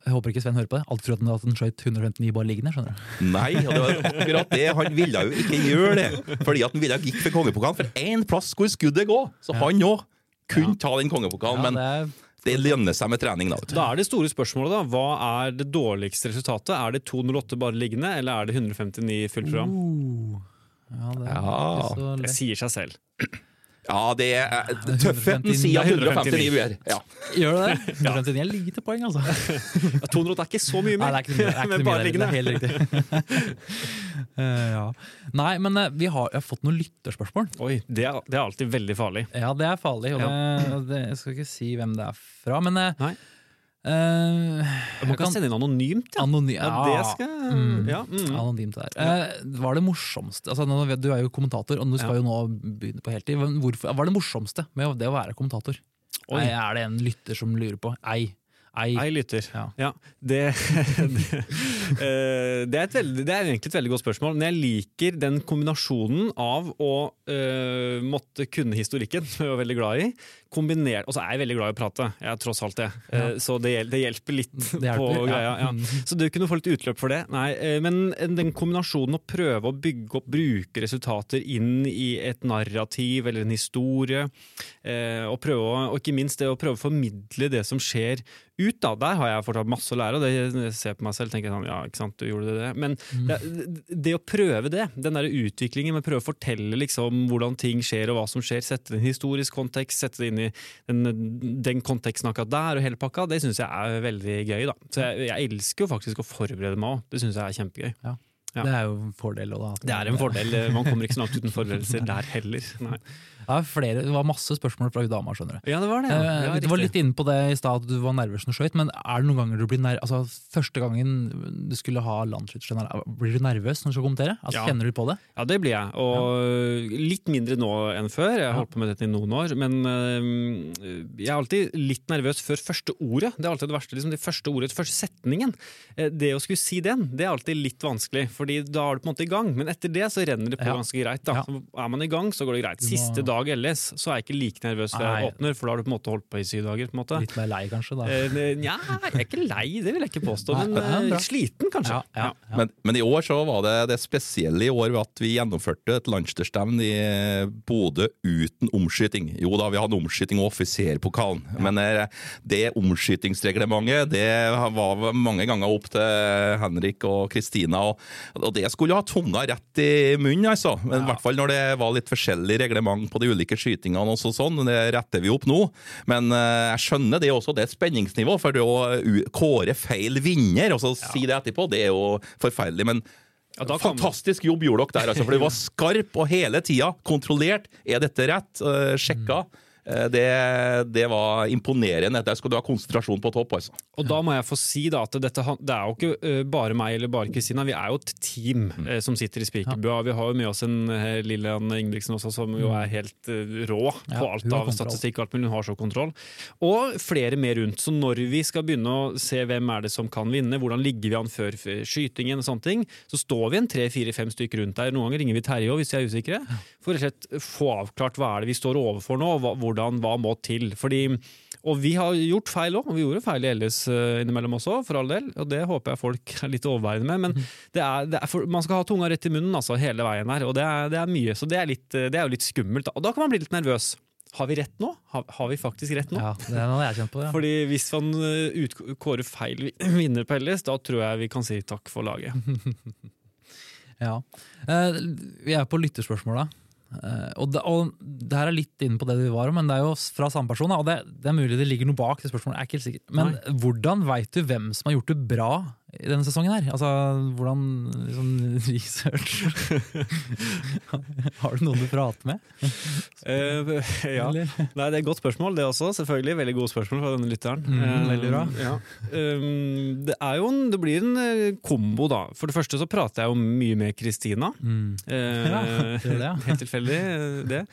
jeg håper ikke Sven hører på det. Alltid trodd at den skjøt 159 bare liggende. skjønner du? Nei, og det var akkurat det. Han ville jo ikke gjøre det. Fordi at han ville gikk for kongepokalen. For én plass skulle skuddet gå. Så han òg kunne ta den kongepokalen. Ja, Men det er, lønner seg med trening, da. Da er det store spørsmålet, da. Hva er det dårligste resultatet? Er det 208 bare liggende, eller er det 159 fullt program? uh, ja, det er Ja. ikke så Det sier seg selv. Ja, det er Tøffheten sier at 159 er ja. Gjør det det? 159 er lite poeng, altså. 200 er ikke så mye Nei, mer. det er ikke, det er ikke så mye mer, det er helt riktig. Eh, ja. Nei, men eh, vi har, har fått noen lytterspørsmål. Oi, det er, det er alltid veldig farlig. Ja, det er farlig, og det, det, jeg skal ikke si hvem det er fra, men eh, Eh, Man kan sende inn anonymt, ja. Anony Ja, det skal Mm. ja, mm. Anonymt der. Uh, var det morsomste altså, Du er jo kommentator, og du skal Ja. jo nå begynne på heltid. Hvorfor, hva er det morsomste med det å være kommentator? Oi. Er det en lytter som lurer på? Ei. Ei. Ei lytter. Ja. Ja, det, det, eh, det, er veldig, det er egentlig et veldig godt spørsmål, men jeg liker den kombinasjonen av å eh, måtte kunne historikken, som jeg er veldig glad i, kombinert Og så er jeg veldig glad i å prate, jeg er tross alt det. Ja. så det, det hjelper litt Det hjelper, på ja. greia. Ja. Mm. Så du kunne få litt utløp for det. Nei, eh, men den kombinasjonen å prøve å bygge opp, bruke resultater inn i et narrativ eller en historie, eh, og, prøve og ikke minst det å prøve å formidle det som skjer ut, da. Der har jeg fortsatt masse å lære, og det jeg ser på meg selv tenker jeg sånn, ja, ikke sant, du gjorde det. Men det, det å prøve det, den der utviklingen med å prøve å fortelle liksom hvordan ting skjer og hva som skjer, sette det i en historisk kontekst, sette det inn i den, den konteksten akkurat der og hele pakka, det syns jeg er veldig gøy, da. Så jeg, jeg elsker jo faktisk å forberede meg òg. Det syns jeg er kjempegøy. Ja. Det er jo en fordel. også. Det er en fordel. Man kommer ikke så langt uten forberedelser der heller. Nei. Er flere, det var masse spørsmål fra hun dama, skjønner du. Ja, det var det. Eh, Ja. Ja, du var litt inne på det i stad, at du var nervøs når du skøyt, men er det noen ganger du blir nervøs altså, Første gangen du skulle ha landsskytterstjerne, blir du nervøs når du skal kommentere? Altså, Ja. Kjenner du på det? Ja, det blir jeg. Og litt mindre nå enn før. Jeg har holdt på med dette i noen år. Men øh, jeg er alltid litt nervøs før første ordet. Det er alltid det verste. Liksom det første ordet, første setningen. Eh, Det å skulle si den, det er alltid litt vanskelig, Fordi da er du på en måte i gang. Men etter det så renner det på Ja. ganske greit. Da. Ja. Så er man i gang, så går det greit. Siste dag ellers så er jeg ikke like nervøs før jeg åpner, for da har du på en måte holdt på i syv dager. på en måte. Litt mer lei, kanskje? da. Eh, Nja, jeg er ikke lei, det vil jeg ikke påstå. Nei, Men ja, eh, sliten, kanskje. Ja, ja, ja. Men, men i år så var det det spesielle i år ved at vi gjennomførte et landslagsstevne i Bodø uten omskyting. Jo da, vi hadde omskyting og offiserpokalen, men eh, det omskytingsreglementet det var mange ganger opp til Henrik og Kristina, og, og det skulle ha tunga rett i munnen, altså. Men i hvert fall når det var litt forskjellig reglement på på de ulike skytingene. og så sånn, Det retter vi opp nå. Men eh, jeg skjønner det også, det er et spenningsnivå. For det å kåre feil vinner og så si det etterpå, det er jo forferdelig. men Ja, Fantastisk jobb gjorde dere der, altså, for det var skarp og hele tida kontrollert. Er dette rett? Uh, sjekka. Eh, det, det var imponerende. Der skal du ha konsentrasjon på topp, altså. Og da må jeg få si da at dette, det er jo ikke eh, bare meg eller bare Kristina, vi er jo et team Mm. eh, som sitter i Spikerbua. Vi har jo med oss en Lillian Ingebrigtsen også, som jo er helt eh, rå Mm. På alt ja, av statistikk, alt, men hun har så kontroll. Og flere med rundt. Så når vi skal begynne å se hvem er det som kan vinne, hvordan ligger vi an før skytingen og sånne ting, så står vi en tre-fire-fem stykker rundt der. Noen ganger ringer vi Terje òg, hvis vi er usikre. For å få avklart hva er det vi står overfor nå, og hva, hvordan, hva må til. Fordi og vi har gjort feil òg, og vi gjorde feil i LS eh, innimellom også, for all del. Og det håper jeg folk er litt overveiende med. Men det er, det er for, man skal ha tunga rett i munnen altså, hele veien her, og det er, det er mye. Så det er, litt, eh, det er jo litt skummelt. Og da kan man bli litt nervøs. Har vi rett nå? Har, har vi faktisk rett nå? Ja, det er noe jeg kjent på. Ja. Fordi hvis man eh, utkårer feil vinner på LS, da tror jeg vi kan si takk for laget. Ja. Vi er på lytterspørsmål, da. Eh, og, det, og det her er litt inne på det vi var om, men det er jo fra samme person. Og det, det er mulig det ligger noe bak det spørsmålet, jeg er ikke helt sikker. Men hvordan veit du hvem som har gjort det bra i denne sesongen her? Altså, hvordan liksom, research Har du noen du prater med? Uh, ja. Nei, det er et godt spørsmål, det også. Selvfølgelig. Veldig gode spørsmål fra denne lytteren. Mm, Eh, veldig bra. Ja. Um, det, en, det blir en kombo, da. For det første så prater jeg jo mye med Kristina. Mm. Uh, Ja. Helt tilfeldig, det.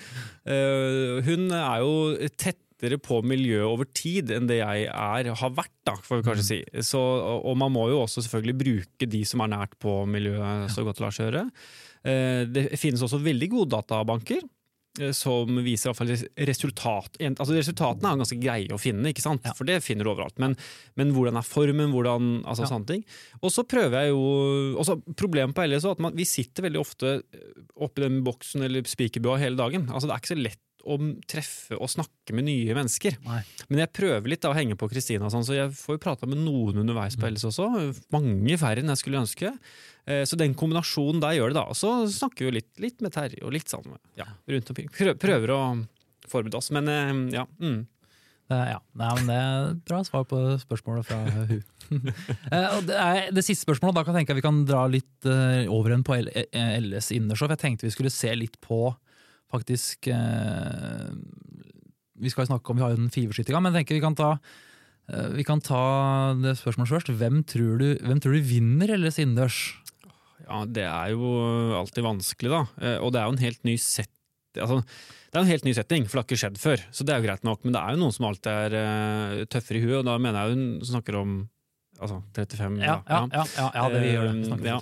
Uh, hun er jo tettere på miljøet over tid enn det jeg er, har vært, da, får vi kanskje Mm. si. Så, og man må jo også selvfølgelig bruke de som er nært på miljøet så godt det lar seg gjøre. Eh, Det finnes også veldig gode databanker eh, som viser i hvert fall resultat. Altså Resultatene er ganske greie å finne, ikke sant? Ja. for det finner du overalt. Men, men hvordan er formen, hvordan, altså Ja. sånne ting. Og så prøver jeg jo også Problemet på LS er at man, vi sitter veldig ofte oppi den boksen eller spikerbua hele dagen. Altså Det er ikke så lett å treffe og snakke med nye mennesker. Nei. Men jeg prøver litt da å henge på Kristina, sånn, så jeg får jo prata med noen underveis Mm. på LS også. Mange færre enn jeg skulle ønske. Eh, Så den kombinasjonen der gjør det, da. Og så snakker vi jo litt, litt med Terje og litt sånn ja, rundt omkring. Prøver å forberede oss, men eh, ja. Mm. Ja. Nei, men det er bra svar på spørsmålet fra hun. Eh, det, det siste spørsmålet, da kan jeg tenke at vi kan dra litt over en på LS Innershow. Jeg tenkte vi skulle se litt på faktisk eh, Vi skal jo snakke om vi har jo den fiverskytinga, men jeg tenker vi kan ta eh, vi kan ta det spørsmålet først. Hvem tror du, hvem tror du vinner LS innendørs? Ja, det er jo alltid vanskelig, da. Eh, Og det er jo en helt ny sett... Altså, det er en helt ny setting, for det har ikke skjedd før. Så det er jo greit nok. Men det er jo noen som alltid er uh, tøffere i huet, og da mener jeg hun snakker om altså 35 Ja, ja, ja, ja, ja det vi gjør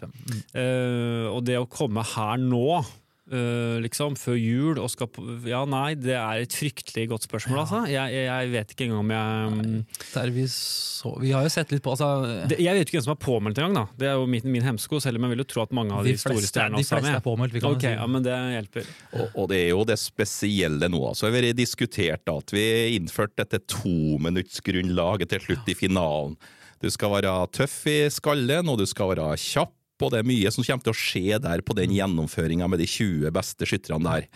det. Eh, og det å komme her nå, eh, liksom, før jul og skal på Ja, nei, det er et fryktelig godt spørsmål, Ja. altså. Jeg, jeg, jeg vet ikke engang om jeg mm, Der vi, så, vi har jo sett litt på altså, det, Jeg vet ikke hvem som er påmeldt engang, da. Det er jo min, min hemsko, selv om jeg vil jo tro at mange av de, de store fleste, stjernene også er fleste er påmeldt. Vi kan okay, si. ja, men det hjelper. Og, og det er jo det spesielle nå. altså. Det har diskutert da, at vi innførte dette tominuttsgrunnlaget til slutt i finalen. Du skal være tøff i skallen, og du skal være kjapp, og det mye som kommer til å skje der på den gjennomføringa med de 20 beste skytterne der.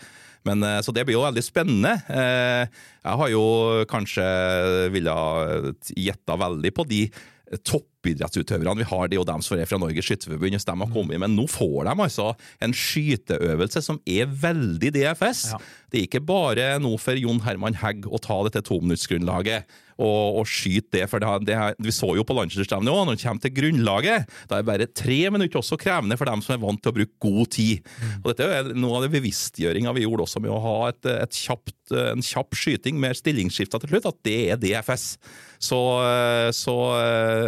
Men, eh, så det blir jo veldig spennende. Eh, Jeg har jo kanskje villet gjetta veldig på de toppidrettsutøverne vi har, det er jo dem som er fra Norges Skytterforbund, hvis de har kommet, men nå får de altså en skyteøvelse som er veldig DFS. Ja. Det er ikke bare nå for Jon Herman Hegg å ta dette tominuttsgrunnlaget og, og skyte det. for det, har- det har- Vi så jo på landslagsstevnet òg, når det kommer til grunnlaget, da er bare tre minutter også krevende for dem som er vant til å bruke god tid. Og Dette er noe av det bevisstgjøringa vi gjorde også med å ha et, et kjapt, en kjapp skyting med stillingsskifter til slutt, at det er DFS. Så, så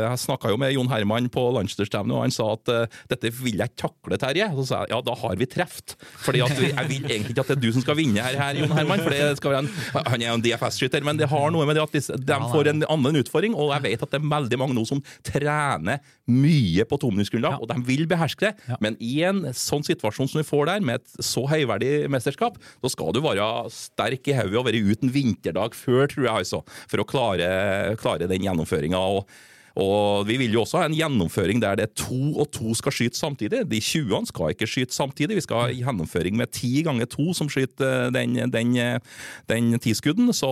jeg snakka jo med Jon Herman på landslagsstevnet, og han sa at eh, dette vil jeg ikke takle, Terje. Så sa jeg ja, da har vi truffet. Fordi at vi, jeg vil egentlig ikke at det er du som skal vinne her, her Jon Herman. For det skal være en, han er jo en DFS-skytter, men det har noe med det at de, de får en annen utfordring. Og jeg vet at det er veldig mange nå som trener mye på tominuttsgrunnlag, Ja. og de vil beherske det. Ja. Men i en sånn situasjon som vi får der, med et så høyverdig mesterskap, så skal du være sterk i hodet og være ute en vinterdag før, tror jeg, altså, for å klare, klare den gjennomføringa. Og vi vil jo også ha en gjennomføring der det er to og to skal skyte samtidig. De 20-ene skal ikke skyte samtidig. Vi skal ha gjennomføring med ti ganger to som skyter eh, den, den, den tiskudden. Så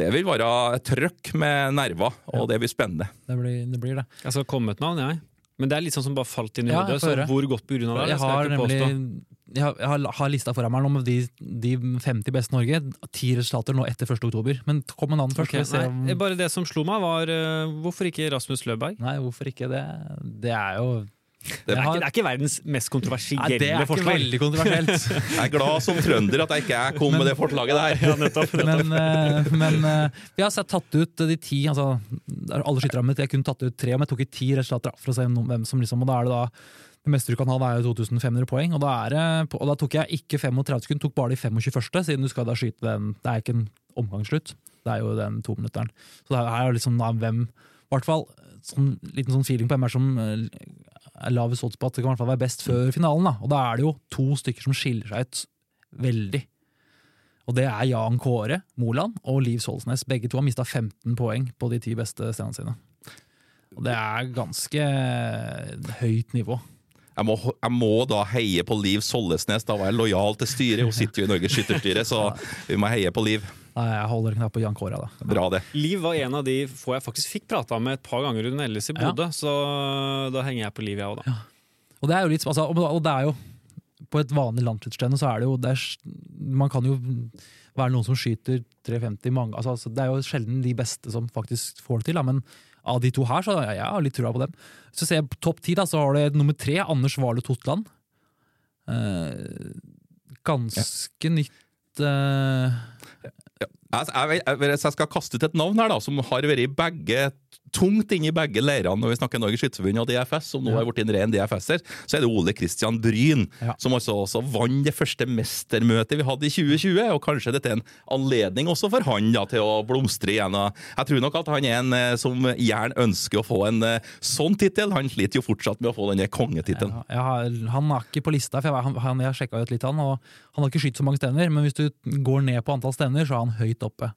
det vil være trøkk med nerver, og det blir spennende. Det blir det. Blir det. Jeg skal komme med et navn, jeg. Men det er litt sånn som bare falt inn i hodet. Ja, Så hvor godt begrunna det er, Jeg har jeg nemlig jeg har, jeg har, lista foran meg med de, de 50 beste Norge. Ti resultater nå etter 1. oktober. Men kom en annen først. Okay, om- nei, bare det som slo meg, var uh, hvorfor ikke Rasmus Løberg? Nei, hvorfor ikke det? Det er jo Det er, har- ikke, det er ikke verdens mest Nei, forslag. det er ikke forslag. veldig kontroversielt. Jeg er glad som trønder at jeg ikke er kom med det forslaget der. men eh, men eh, vi har tatt ut de ti altså, Alle skytterne mine, jeg kunne tatt ut tre, men jeg tok ut ti resultater for å se hvem som liksom Og da er det da det meste du kan ha, er jo 2500 poeng, og da, er det, og da tok jeg ikke 35 sekunder, tok bare de 25 første, siden du skal da skyte den Det er ikke en omgangsslutt, det er jo den tominutteren. Så det er jo liksom da hvem I hvert fall sånn, liten sånn feeling på hvem er som eh, lavest odds på at det kan i hvert fall være best før finalen. da, Og da er det jo to stykker som skiller seg ut veldig. Og det er Jan Kåre Moland og Liv Solsnes. Begge to har mista 15 poeng på de ti beste stedene sine. Og det er ganske høyt nivå. Jeg må, jeg må da heie på Liv Sollesnes, da var jeg lojal til styret. Hun sitter jo i Norges skytterstyre, så vi må heie på Liv. Nei, jeg holder en knapp på Jan Kåre, da. Bra, det. Liv var en av de få jeg faktisk fikk prata med et par ganger under Elles i Ja. Så da henger jeg på Liv, jeg òg, da. Og det er jo litt, altså, og det er jo På et vanlig landslagsstevne så er det jo det er, Man kan jo være noen som skyter 350 mange altså, altså, Det er jo sjelden de beste som faktisk får det til, da, men av de to her så jeg, jeg har litt trua på dem. Så ser på topp ti, da, så har du nummer tre, Anders Warle Totland. Eh, ganske nytt eh, Jeg, jeg, jeg, jeg skal kaste ut et navn her, da, som har vært i begge tungt inne i begge leirene når vi snakker Norges Skytterforbund og DFS, som nå Ja. har blitt en ren DFS-er, så er det Ole Kristian Bryn, Ja. som altså også vant det første mestermøtet vi hadde i 2020. Og kanskje dette er en anledning også for han da, til å blomstre igjen. Jeg tror nok at han er en eh, som gjerne ønsker å få en eh, sånn tittel. Han sliter jo fortsatt med å få denne kongetittelen. Ja, han er ikke på lista, for jeg, han, jeg sjekka ut litt han, og han har ikke skutt så mange stevner. Men hvis du går ned på antall stevner, så er han høyt oppe.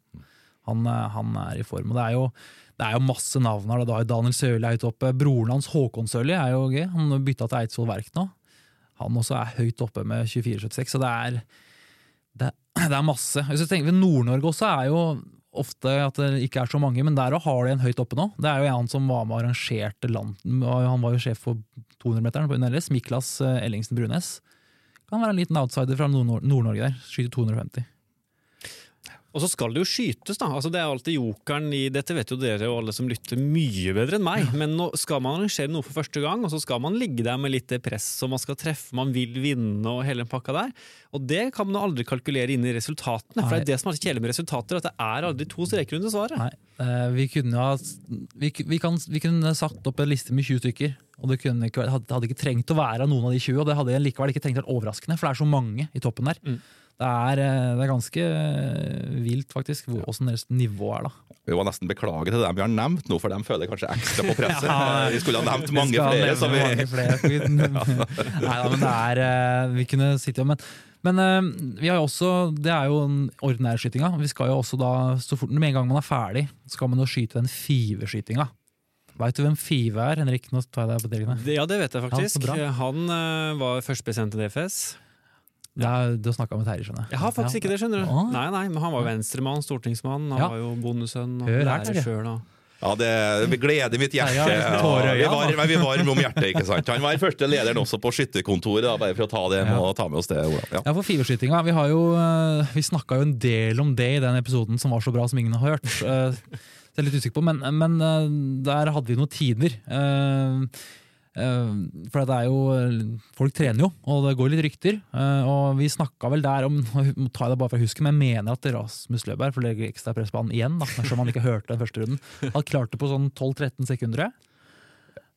Han, eh, han er i form. og det er jo det er jo masse navn her. da. Da er Daniel Sørli høyt oppe. Broren hans Håkon Sørli er jo gøy. Han bytta til Eidsvoll Verk nå. Han også er høyt oppe med 24-76, så det er, det, det er masse. Hvis du tenker Nord-Norge også er jo ofte at det ikke er så mange, men der har de en høyt oppe nå. Det er jo en som var med og arrangerte land. Han var jo sjef for 200-meteren på UNLS, Miklas eh, Ellingsen Brunes. Kan være en liten outsider fra Nord- Nord-Norge der. Skyter 250. Og så skal det jo skytes, da. Altså, det er alltid jokeren i Dette vet jo dere og alle som lytter mye bedre enn meg. Men nå skal man arrangere noe for første gang, og så skal man ligge der med litt det press, og man skal treffe, man vil vinne og hele den pakka der. Og det kan man aldri kalkulere inn i resultatene. For det er det som er kjedelig med resultater, at det er aldri to streker under svaret. Nei, eh, vi kunne ha vi, vi, kan, vi kunne satt opp en liste med 20 stykker. Og det ikke, hadde, hadde ikke trengt å være noen av de 20, og det hadde likevel ikke trengt å være overraskende, for det er så mange i toppen der. Mm. Det, er, eh, det er ganske eh, vilt, faktisk, hvor- hvordan deres nivå er, da. Vi må nesten beklage til dem vi har nevnt nå, for de føler kanskje ekstra på presset. Ja. vi skulle ha nevnt mange flere. vi, mange flere. Nei da, men det er eh, Vi kunne sittet om, Men, men vi har jo også Det er jo den ordinære skytinga. Vi skal jo også da, så fort, med en gang man er ferdig, skal man jo skyte den fiveskytinga. Veit du hvem Five er, Henrik? Nå tar jeg deg på delene. Det- Ja, det vet jeg faktisk. Han. Han var førstepresident i DFS. Ja, du har snakka med Terje, skjønner Jeg har faktisk ikke det, skjønner du. Nei, nei, men han var venstremann, stortingsmann. Han Ja. var jo bondesønn og lærer sjøl. ja, det, gleder mitt hjerte. Ja, vi, var, vi var om hjertet, ikke sant? Han var første lederen også på skytterkontoret, da, bare for å ta det med Ja. og ta med oss det. Ola. Ja. Ja, for fiberskytinga. Vi, har jo, eh, vi snakka jo en del om det i den episoden som var så bra som ingen har hørt. Eh, Det er jeg litt usikker på, men, men eh, der hadde vi noen tider. Eh, eh, For det er jo Folk trener jo, og det går litt rykter. Eh, Og vi snakka vel der om Nå tar det bare fra husken, men jeg mener at Rasmus Løberg, for å legge ekstra press på han igjen, da, som han ikke hørte den første runden, han klarte på sånn 12-13 sekunder.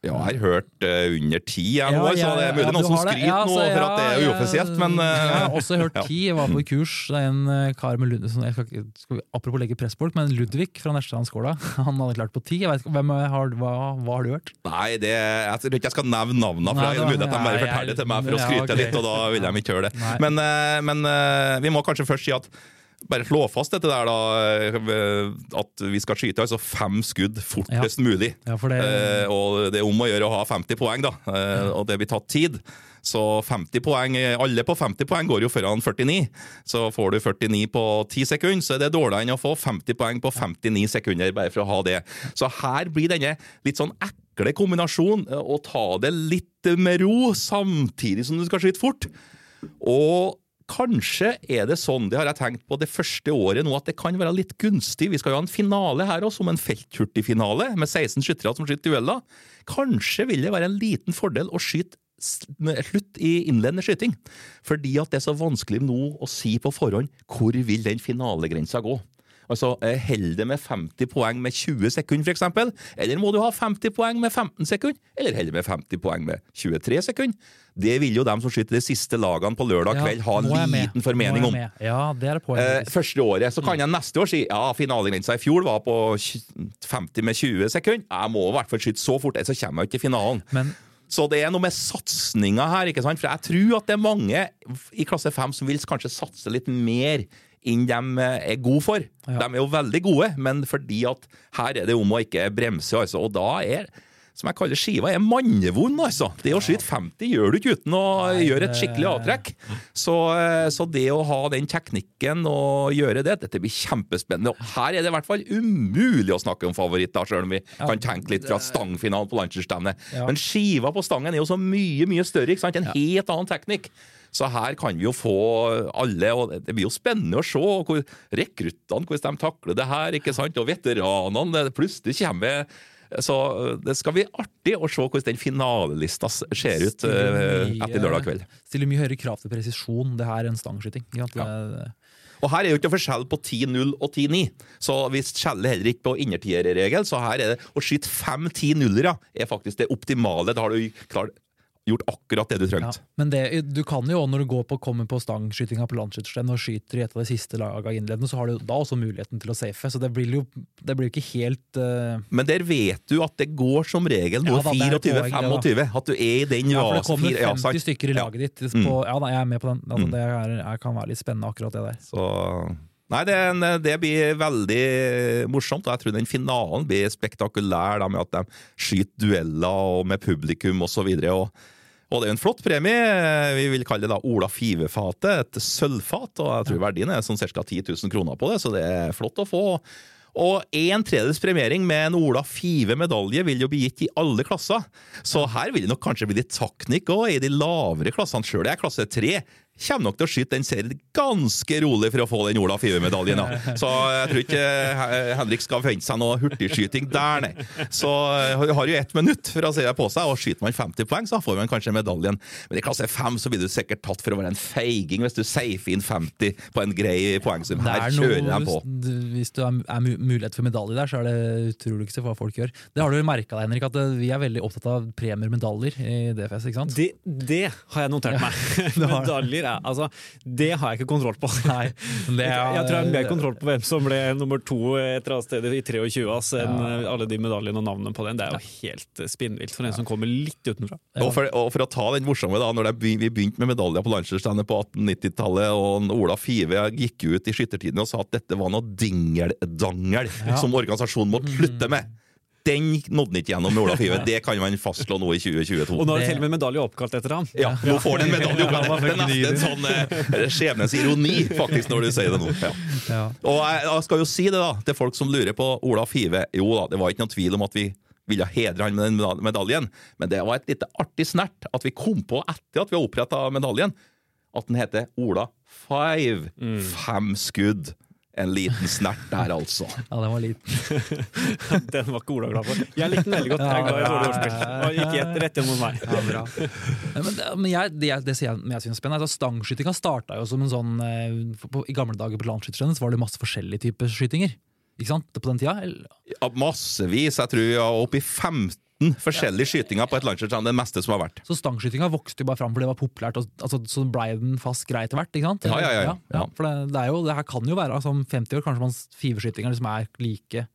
Ja, jeg har hørt uh, under ti, jeg nå, så det er mulig noen som skryter Ja, nå for at det er uoffisielt, men uh, Jeg har også hørt ti. Jeg var på kurs. Det er en eh, kar med Lund, jeg skal, skal vi, Apropos legge press på folk, men Ludvig fra Nerstrandskåla Han hadde klart på ti. Jeg vet hvem har, hva, hva har du hørt? Nei, det, jeg tror ikke jeg skal nevne navnene, for Nei, det er mulig at de bare forteller det til meg for å ja, skryte litt, og da vil de ikke høre det. Men, men vi må kanskje først si at bare slå fast dette der, da. eh, At vi skal skyte altså fem skudd fortest mulig. Ja, det, Eh, og det er om å gjøre å ha 50 poeng, da. Eh, og det blir tatt tid. Så 50 poeng, alle på 50 poeng går jo foran 49. Så får du 49 på 10 sekunder, så er det dårligere enn å få 50 poeng på 59 sekunder, bare for å ha det. Så her blir denne litt sånn ekle kombinasjonen eh, å ta det litt med ro, samtidig som du skal skyte fort. Og kanskje er det sånn, det har jeg tenkt på det første året nå, at det kan være litt gunstig. Vi skal jo ha en finale her også, som en felthurtigfinale, med 16 skyttere som skyter dueller. Kanskje vil det være en liten fordel å skyte slutt i innledende skyting. Fordi at det er så vanskelig nå å si på forhånd hvor vil den finalegrensa gå. Altså, Holder Held det med 50 poeng med 20 sekunder, f.eks.? Eller må du ha 50 poeng med 15 sekunder? Eller held det med 50 poeng med 23 sekunder? Det vil jo dem som skyter de siste lagene på lørdag ja, kveld, ha en med. liten formening om. Ja, det er et poeng. Eh, første året. Så kan jeg neste år si ja, finalegrensa i fjor var på 50 med 20 sekunder. Jeg må i hvert fall skyte så fort, ellers så kommer jeg ikke til finalen. Men Så det er noe med satsinga her. ikke sant? For jeg tror at det er mange i klasse 5 som vil kanskje satse litt mer enn de er gode for. Ja. De er jo veldig gode, men fordi at her er det om å ikke bremse, altså. Og da er som jeg kaller skiva, er mannevond, altså. Det å skyte 50 gjør du ikke uten å Nei, gjøre et skikkelig avtrekk. Så, eh, så det å ha den teknikken og gjøre det, dette blir kjempespennende. Og her er det i hvert fall umulig å snakke om favoritter, selv om vi kan tenke litt fra stangfinalen på landslagsstevnet. Ja. Men skiva på stangen er jo så mye, mye større, ikke sant? En helt annen teknikk. Så her kan vi jo få alle, og det blir jo spennende å se hvor rekruttene hvordan de takler det her, ikke sant? Og veteranene, det plutselig kommer så det skal bli artig å se hvordan den finalelista ser ut eh, mye- etter lørdag kveld. Stiller mye høyere krav til presisjon, det her enn stangskyting. Ja. Og her er jo ikke forskjell på 10-0 og 10-9, så vi skjeller heller ikke på innertierregel. Så her er det å skyte fem 10-0-ere er faktisk det optimale. Da har du klart, gjort akkurat det du Ja, trengte. men det, du kan jo, når du går på, kommer på stangskytinga på landsskytterstevnet og skyter i et av de siste laga innledende, så har du da også muligheten til å safe. Så det blir jo det blir ikke helt uh... Men der vet du at det går som regel noe poeng, 24-25. At du er i den Ja, for det kommer fire- ja, sant. stykker i Ja. laget ditt. På, ja, da, jeg er med på den. Altså, Mm. Det er, er, kan være litt spennende, akkurat det der. Så Nei, det, det blir veldig morsomt. og Jeg tror den finalen blir spektakulær, da, med at de skyter dueller og med publikum osv. Og, og det er jo en flott premie. Vi vil kalle det da Ola Five-fatet. Et sølvfat. Og jeg tror verdien er sånn ca. 10 000 kroner på det, så det er flott å få. Og en tredjedels premiering med en Ola Five-medalje vil jo bli gitt i alle klasser. Så her vil det nok kanskje bli litt taknikk òg, i de lavere klassene. Sjøl er jeg klasse tre. Kommer nok til å skyte den serien ganske rolig for å få den Ola Five-medaljen. da. Så jeg tror ikke eh, Henrik skal forvente seg noe hurtigskyting der, nei. Så du har jo ett minutt for å se det på seg, og skyter man 50 poeng, så får man kanskje medaljen. Men i klasse 5 så blir du sikkert tatt for å være en feiging hvis du safer inn 50 på en grei poengsum. Her er kjører de på. hvis det er er mulighet for medalje der, så er det utrolig ikke hva folk gjør. Det har du jo merka deg, Henrik, at eh, vi er veldig opptatt av premier og medaljer i DFS, ikke sant? Det, det har jeg notert meg. Medaljer er altså Det har jeg ikke kontroll på. Nei, det er- jeg tror jeg har mer kontroll på hvem som ble nummer to et eller annet sted i 23 ass, enn Ja. eh, alle de medaljene og navnene på den. Det er jo helt eh, spinnvilt for en som kommer litt utenfra. Og for, og for å ta den morsomme, da, når vi begynte med medaljer på landslagsstevnet på 1890-tallet, og Ola Five gikk ut i skyttertiden og sa at dette var noe dingeldangel Ja. som organisasjonen måtte slutte med. Den nådde han ikke gjennom med Ola Five. Det kan man fastslå nå i 2022. Og nå er det Det- til og med medalje oppkalt etter ham. Ja, nå får han en medalje. oppkalt etter ham. Det er nesten en sånn eh, skjebnens ironi, faktisk, når du sier det nå. Ja. Og jeg, skal jo si det da, til folk som lurer på Ola Five. Jo da, det var ikke noen tvil om at vi ville hedre han med den medaljen, men det var et lite artig snert at vi kom på etter at vi har oppretta medaljen, at den heter Ola Five. Fem skudd. En liten snert der, altså. ja, den var liten. Den var ikke Ola glad for. Jeg likte den veldig godt. Jeg er glad i dårlig ordspill. Og gikk rett- mot meg. Ja, bra. Men, men jeg, det, det sier jeg, jeg synes er spennende. Altså, Stangskytinga starta jo som en sånn eh, på, I gamle dager på landsskytterstevnet så var det masse forskjellige typer skytinger. Ikke sant? På den tida? Eller- Ja, massevis. Jeg tror jeg var oppe i 15 forskjellige skytinger på et landslagsstevne. Det meste som har vært. Så stangskytinga vokste jo bare fram fordi det var populært, og altså, så blei den fast grei etter hvert. ikke sant? Ja, ja, ja, ja. For det, det, er jo, det her kan jo være altså, om 50 år, kanskje man fiveskytinga liksom er like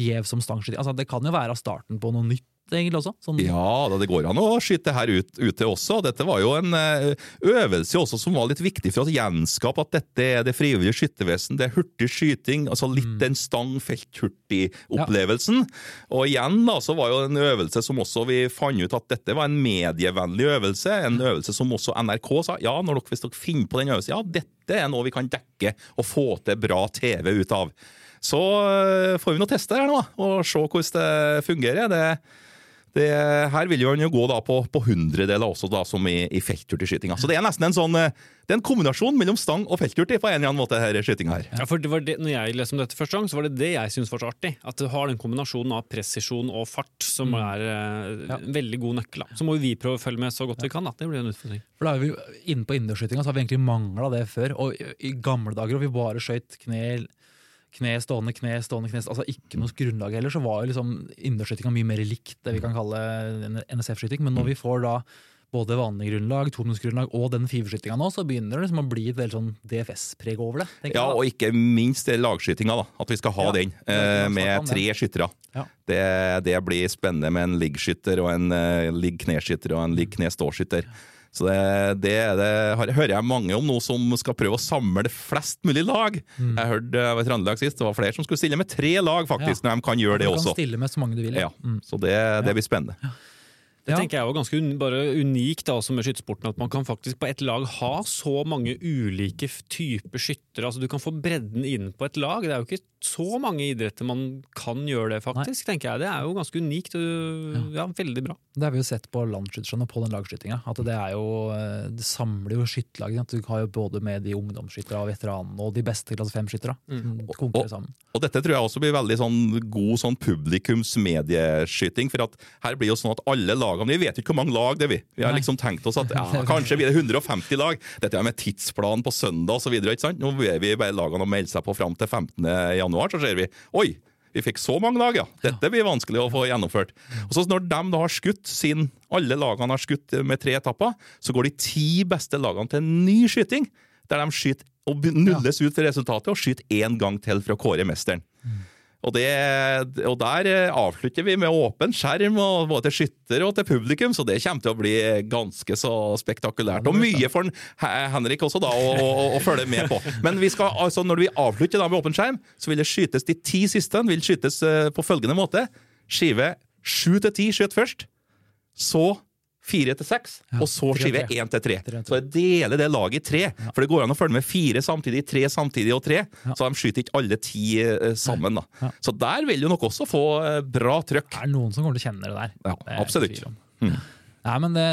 gjev som stangskyting. Altså, det kan jo være starten på noe nytt egentlig også. Sånn, Ja, da det går an å skyte her ut, ute også. Dette var jo en eh, øvelse også som var litt viktig for å gjenskape at dette er det frivillige skyttervesen. Det er hurtig skyting, altså litt den stang-felt-hurtig-opplevelsen. Og igjen da, så var jo en øvelse som også vi fant ut at dette var en medievennlig øvelse. En øvelse som også NRK sa ja, når dere, hvis dere finner på den øvelsen, ja, dette er noe vi kan dekke og få til bra TV ut av. Så øh, får vi nå teste her nå, og se hvordan det fungerer. Det, det, her vil jo han jo gå da på, på hundredeler også, da, som i, i feltturtiskytinga. Så det er nesten en sånn øh, Det er en kombinasjon mellom stang og felthurtig på en eller annen måte, her skytinga her. Ja, for det var det, når jeg leste om dette første gang, så var det det jeg syntes var så artig. At du har den kombinasjonen av presisjon og fart, som er eh, en veldig god nøkkel. Da. Så må jo vi prøve å følge med så godt vi kan. Da. Det blir en utfordring. For da er vi Inne på innendørsskytinga så har vi egentlig mangla det før. Og i, i gamle dager, og vi bare skøyt kne, kne stående, kne stående, kne Altså ikke noe grunnlag heller, så var jo liksom innendørsskytinga mye mer likt det vi kan kalle NSF-skyting. Men når vi får da både vanlig grunnlag, tonusgrunnlag og den fiverskytinga nå, så begynner det liksom å bli et veldig sånn DFS-preg over det. Ja, og ikke minst lagskytinga, da. At vi skal ha Ja, den eh, med tre skyttere. Ja. Det, det blir spennende med en liggskytter og en uh, ligg-kneskytter og en ligg-kne-ståskytter. Så det, det, det har, hører jeg mange om nå som skal prøve å samle flest mulig lag. Mm. Jeg hørte i Trøndelag sist, det var flere som skulle stille med tre lag, faktisk, når de kan gjøre Du det kan stille med så mange du vil. Ja, Mm. Så det, det blir spennende. Det tenker jeg er ganske un bare unikt da, også med skyttersporten, at man kan faktisk på et lag ha så mange ulike typer skyttere. Altså, du kan få bredden inn på et lag. Det er jo ikke så mange idretter man kan gjøre det, faktisk. tenker jeg. Det er jo ganske unikt. og Ja, veldig bra. Det har vi jo sett på landsskyterne på den lagskytinga. At det er jo eh, Det samler jo skytterlag. Du har jo både med de ungdomsskytterne og veteranene og de beste klasse fem-skytterne. Mm. Og, og, Og dette tror jeg også blir veldig sånn god sånn publikums medieskyting. For at her blir jo sånn at alle lagene Vi vet ikke hvor mange lag det er, vi. Vi har Nei. liksom tenkt oss at ja, kanskje blir det 150 lag. Dette er med tidsplan på søndag osv. Nå er vi bare lagene å melde seg på fram til 15. januar, så ser vi Oi! Vi fikk så mange lag, ja. Dette blir vanskelig å få gjennomført. Og så Når de da har skutt sin, alle lagene har skutt med tre etapper, så går de ti beste lagene til en ny skyting. Der de skyter og nulles ut for resultatet og skyter én gang til for å kåre mesteren. Og, det, og der eh, avslutter vi med åpen skjerm og både til skytter og til publikum, så det kommer til å bli ganske så spektakulært. Og mye for Henrik også, da, å, å, å følge med på. Men vi skal, altså, når vi avslutter da med åpen skjerm, så vil det skytes de ti siste vil skytes eh, på følgende måte. Skive sju til ti skyt først, så fire til seks, og så skive én til tre. Så jeg deler det laget i tre, for det går an å følge med fire samtidig, tre samtidig og tre. Ja. Så de skyter ikke alle ti eh, sammen. da. Ja. Så der vil du nok også få eh, bra trøkk. Det er noen som kommer til å kjenne det der. Ja, absolutt. Mm. Nei, men det,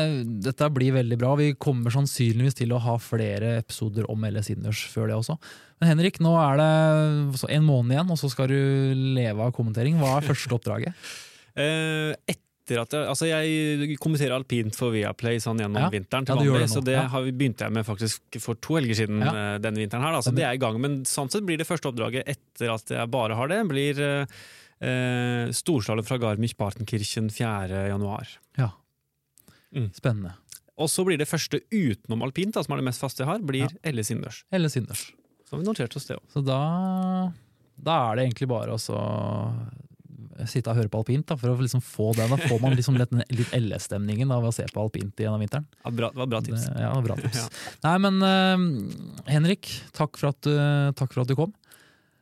Dette blir veldig bra. Vi kommer sannsynligvis til å ha flere episoder om LS Inners før det også. Men Henrik, nå er det en måned igjen, og så skal du leve av kommentering. Hva er første oppdraget? Eh, etter at jeg, altså jeg kommenterer alpint for Viaplay sånn gjennom Ja. vinteren til Ja, vanlig, så det Ja. har, begynte jeg med faktisk for to helger siden Ja. eh, denne vinteren her. Da. Så det er i gang, men sånn sett blir det første oppdraget etter at jeg bare har det, blir eh, eh, Storslalåm fra Garmisch-Partenkirchen 4. januar. Ja. Mm. Spennende. Og så blir det første utenom alpint, da, som er det mest faste jeg har, blir LS innendørs. LS. Så har vi notert oss det òg. Så da, da er det egentlig bare å sitte og høre på alpint, da, for å liksom få det. Da får man liksom litt, litt LS-stemningen av å se på alpint gjennom vinteren. Ja, bra, det var bra tips. Det, ja, bra tips. Ja. Nei, men uh, Henrik, takk for, at, du- takk for at du kom.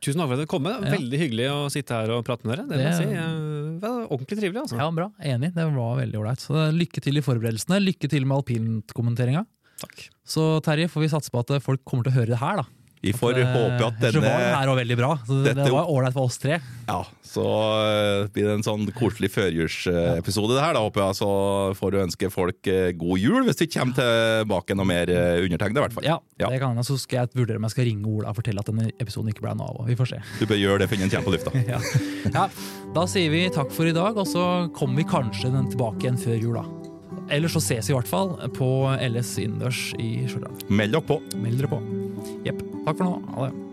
Tusen takk for at du kom. Ja. Veldig hyggelig å sitte her og prate med dere. Det, Det- si. Eh, Det var ordentlig trivelig, altså. Ja, bra. Enig. Det var veldig ålreit. Lykke til i forberedelsene. Lykke til med alpintkommenteringa. Takk. Så Terje, får vi satse på at folk kommer til å høre det her, da. Vi får at, håpe at denne var her også veldig bra. Så det, Dette- det var ålreit for oss tre. Ja, så eh, blir det en sånn koselig førjulsepisode, det her. Da håper jeg så får du ønske folk eh, god jul, hvis de kommer tilbake noe mer eh, undertegnede, i hvert fall. Ja, Ja. det kan jeg. Så skal jeg vurdere om jeg skal ringe Ola og fortelle at denne episoden ikke ble noe av. Vi får se. Du bør gjøre det før den kommer på lufta. Ja. ja, Da sier vi takk for i dag, og så kommer vi kanskje den tilbake igjen før jul. da. Ellers så ses vi i hvert fall på LS innendørs i Stjørdal. Meld dere på. Meld dere på. Jepp. Takk for nå. Ha det.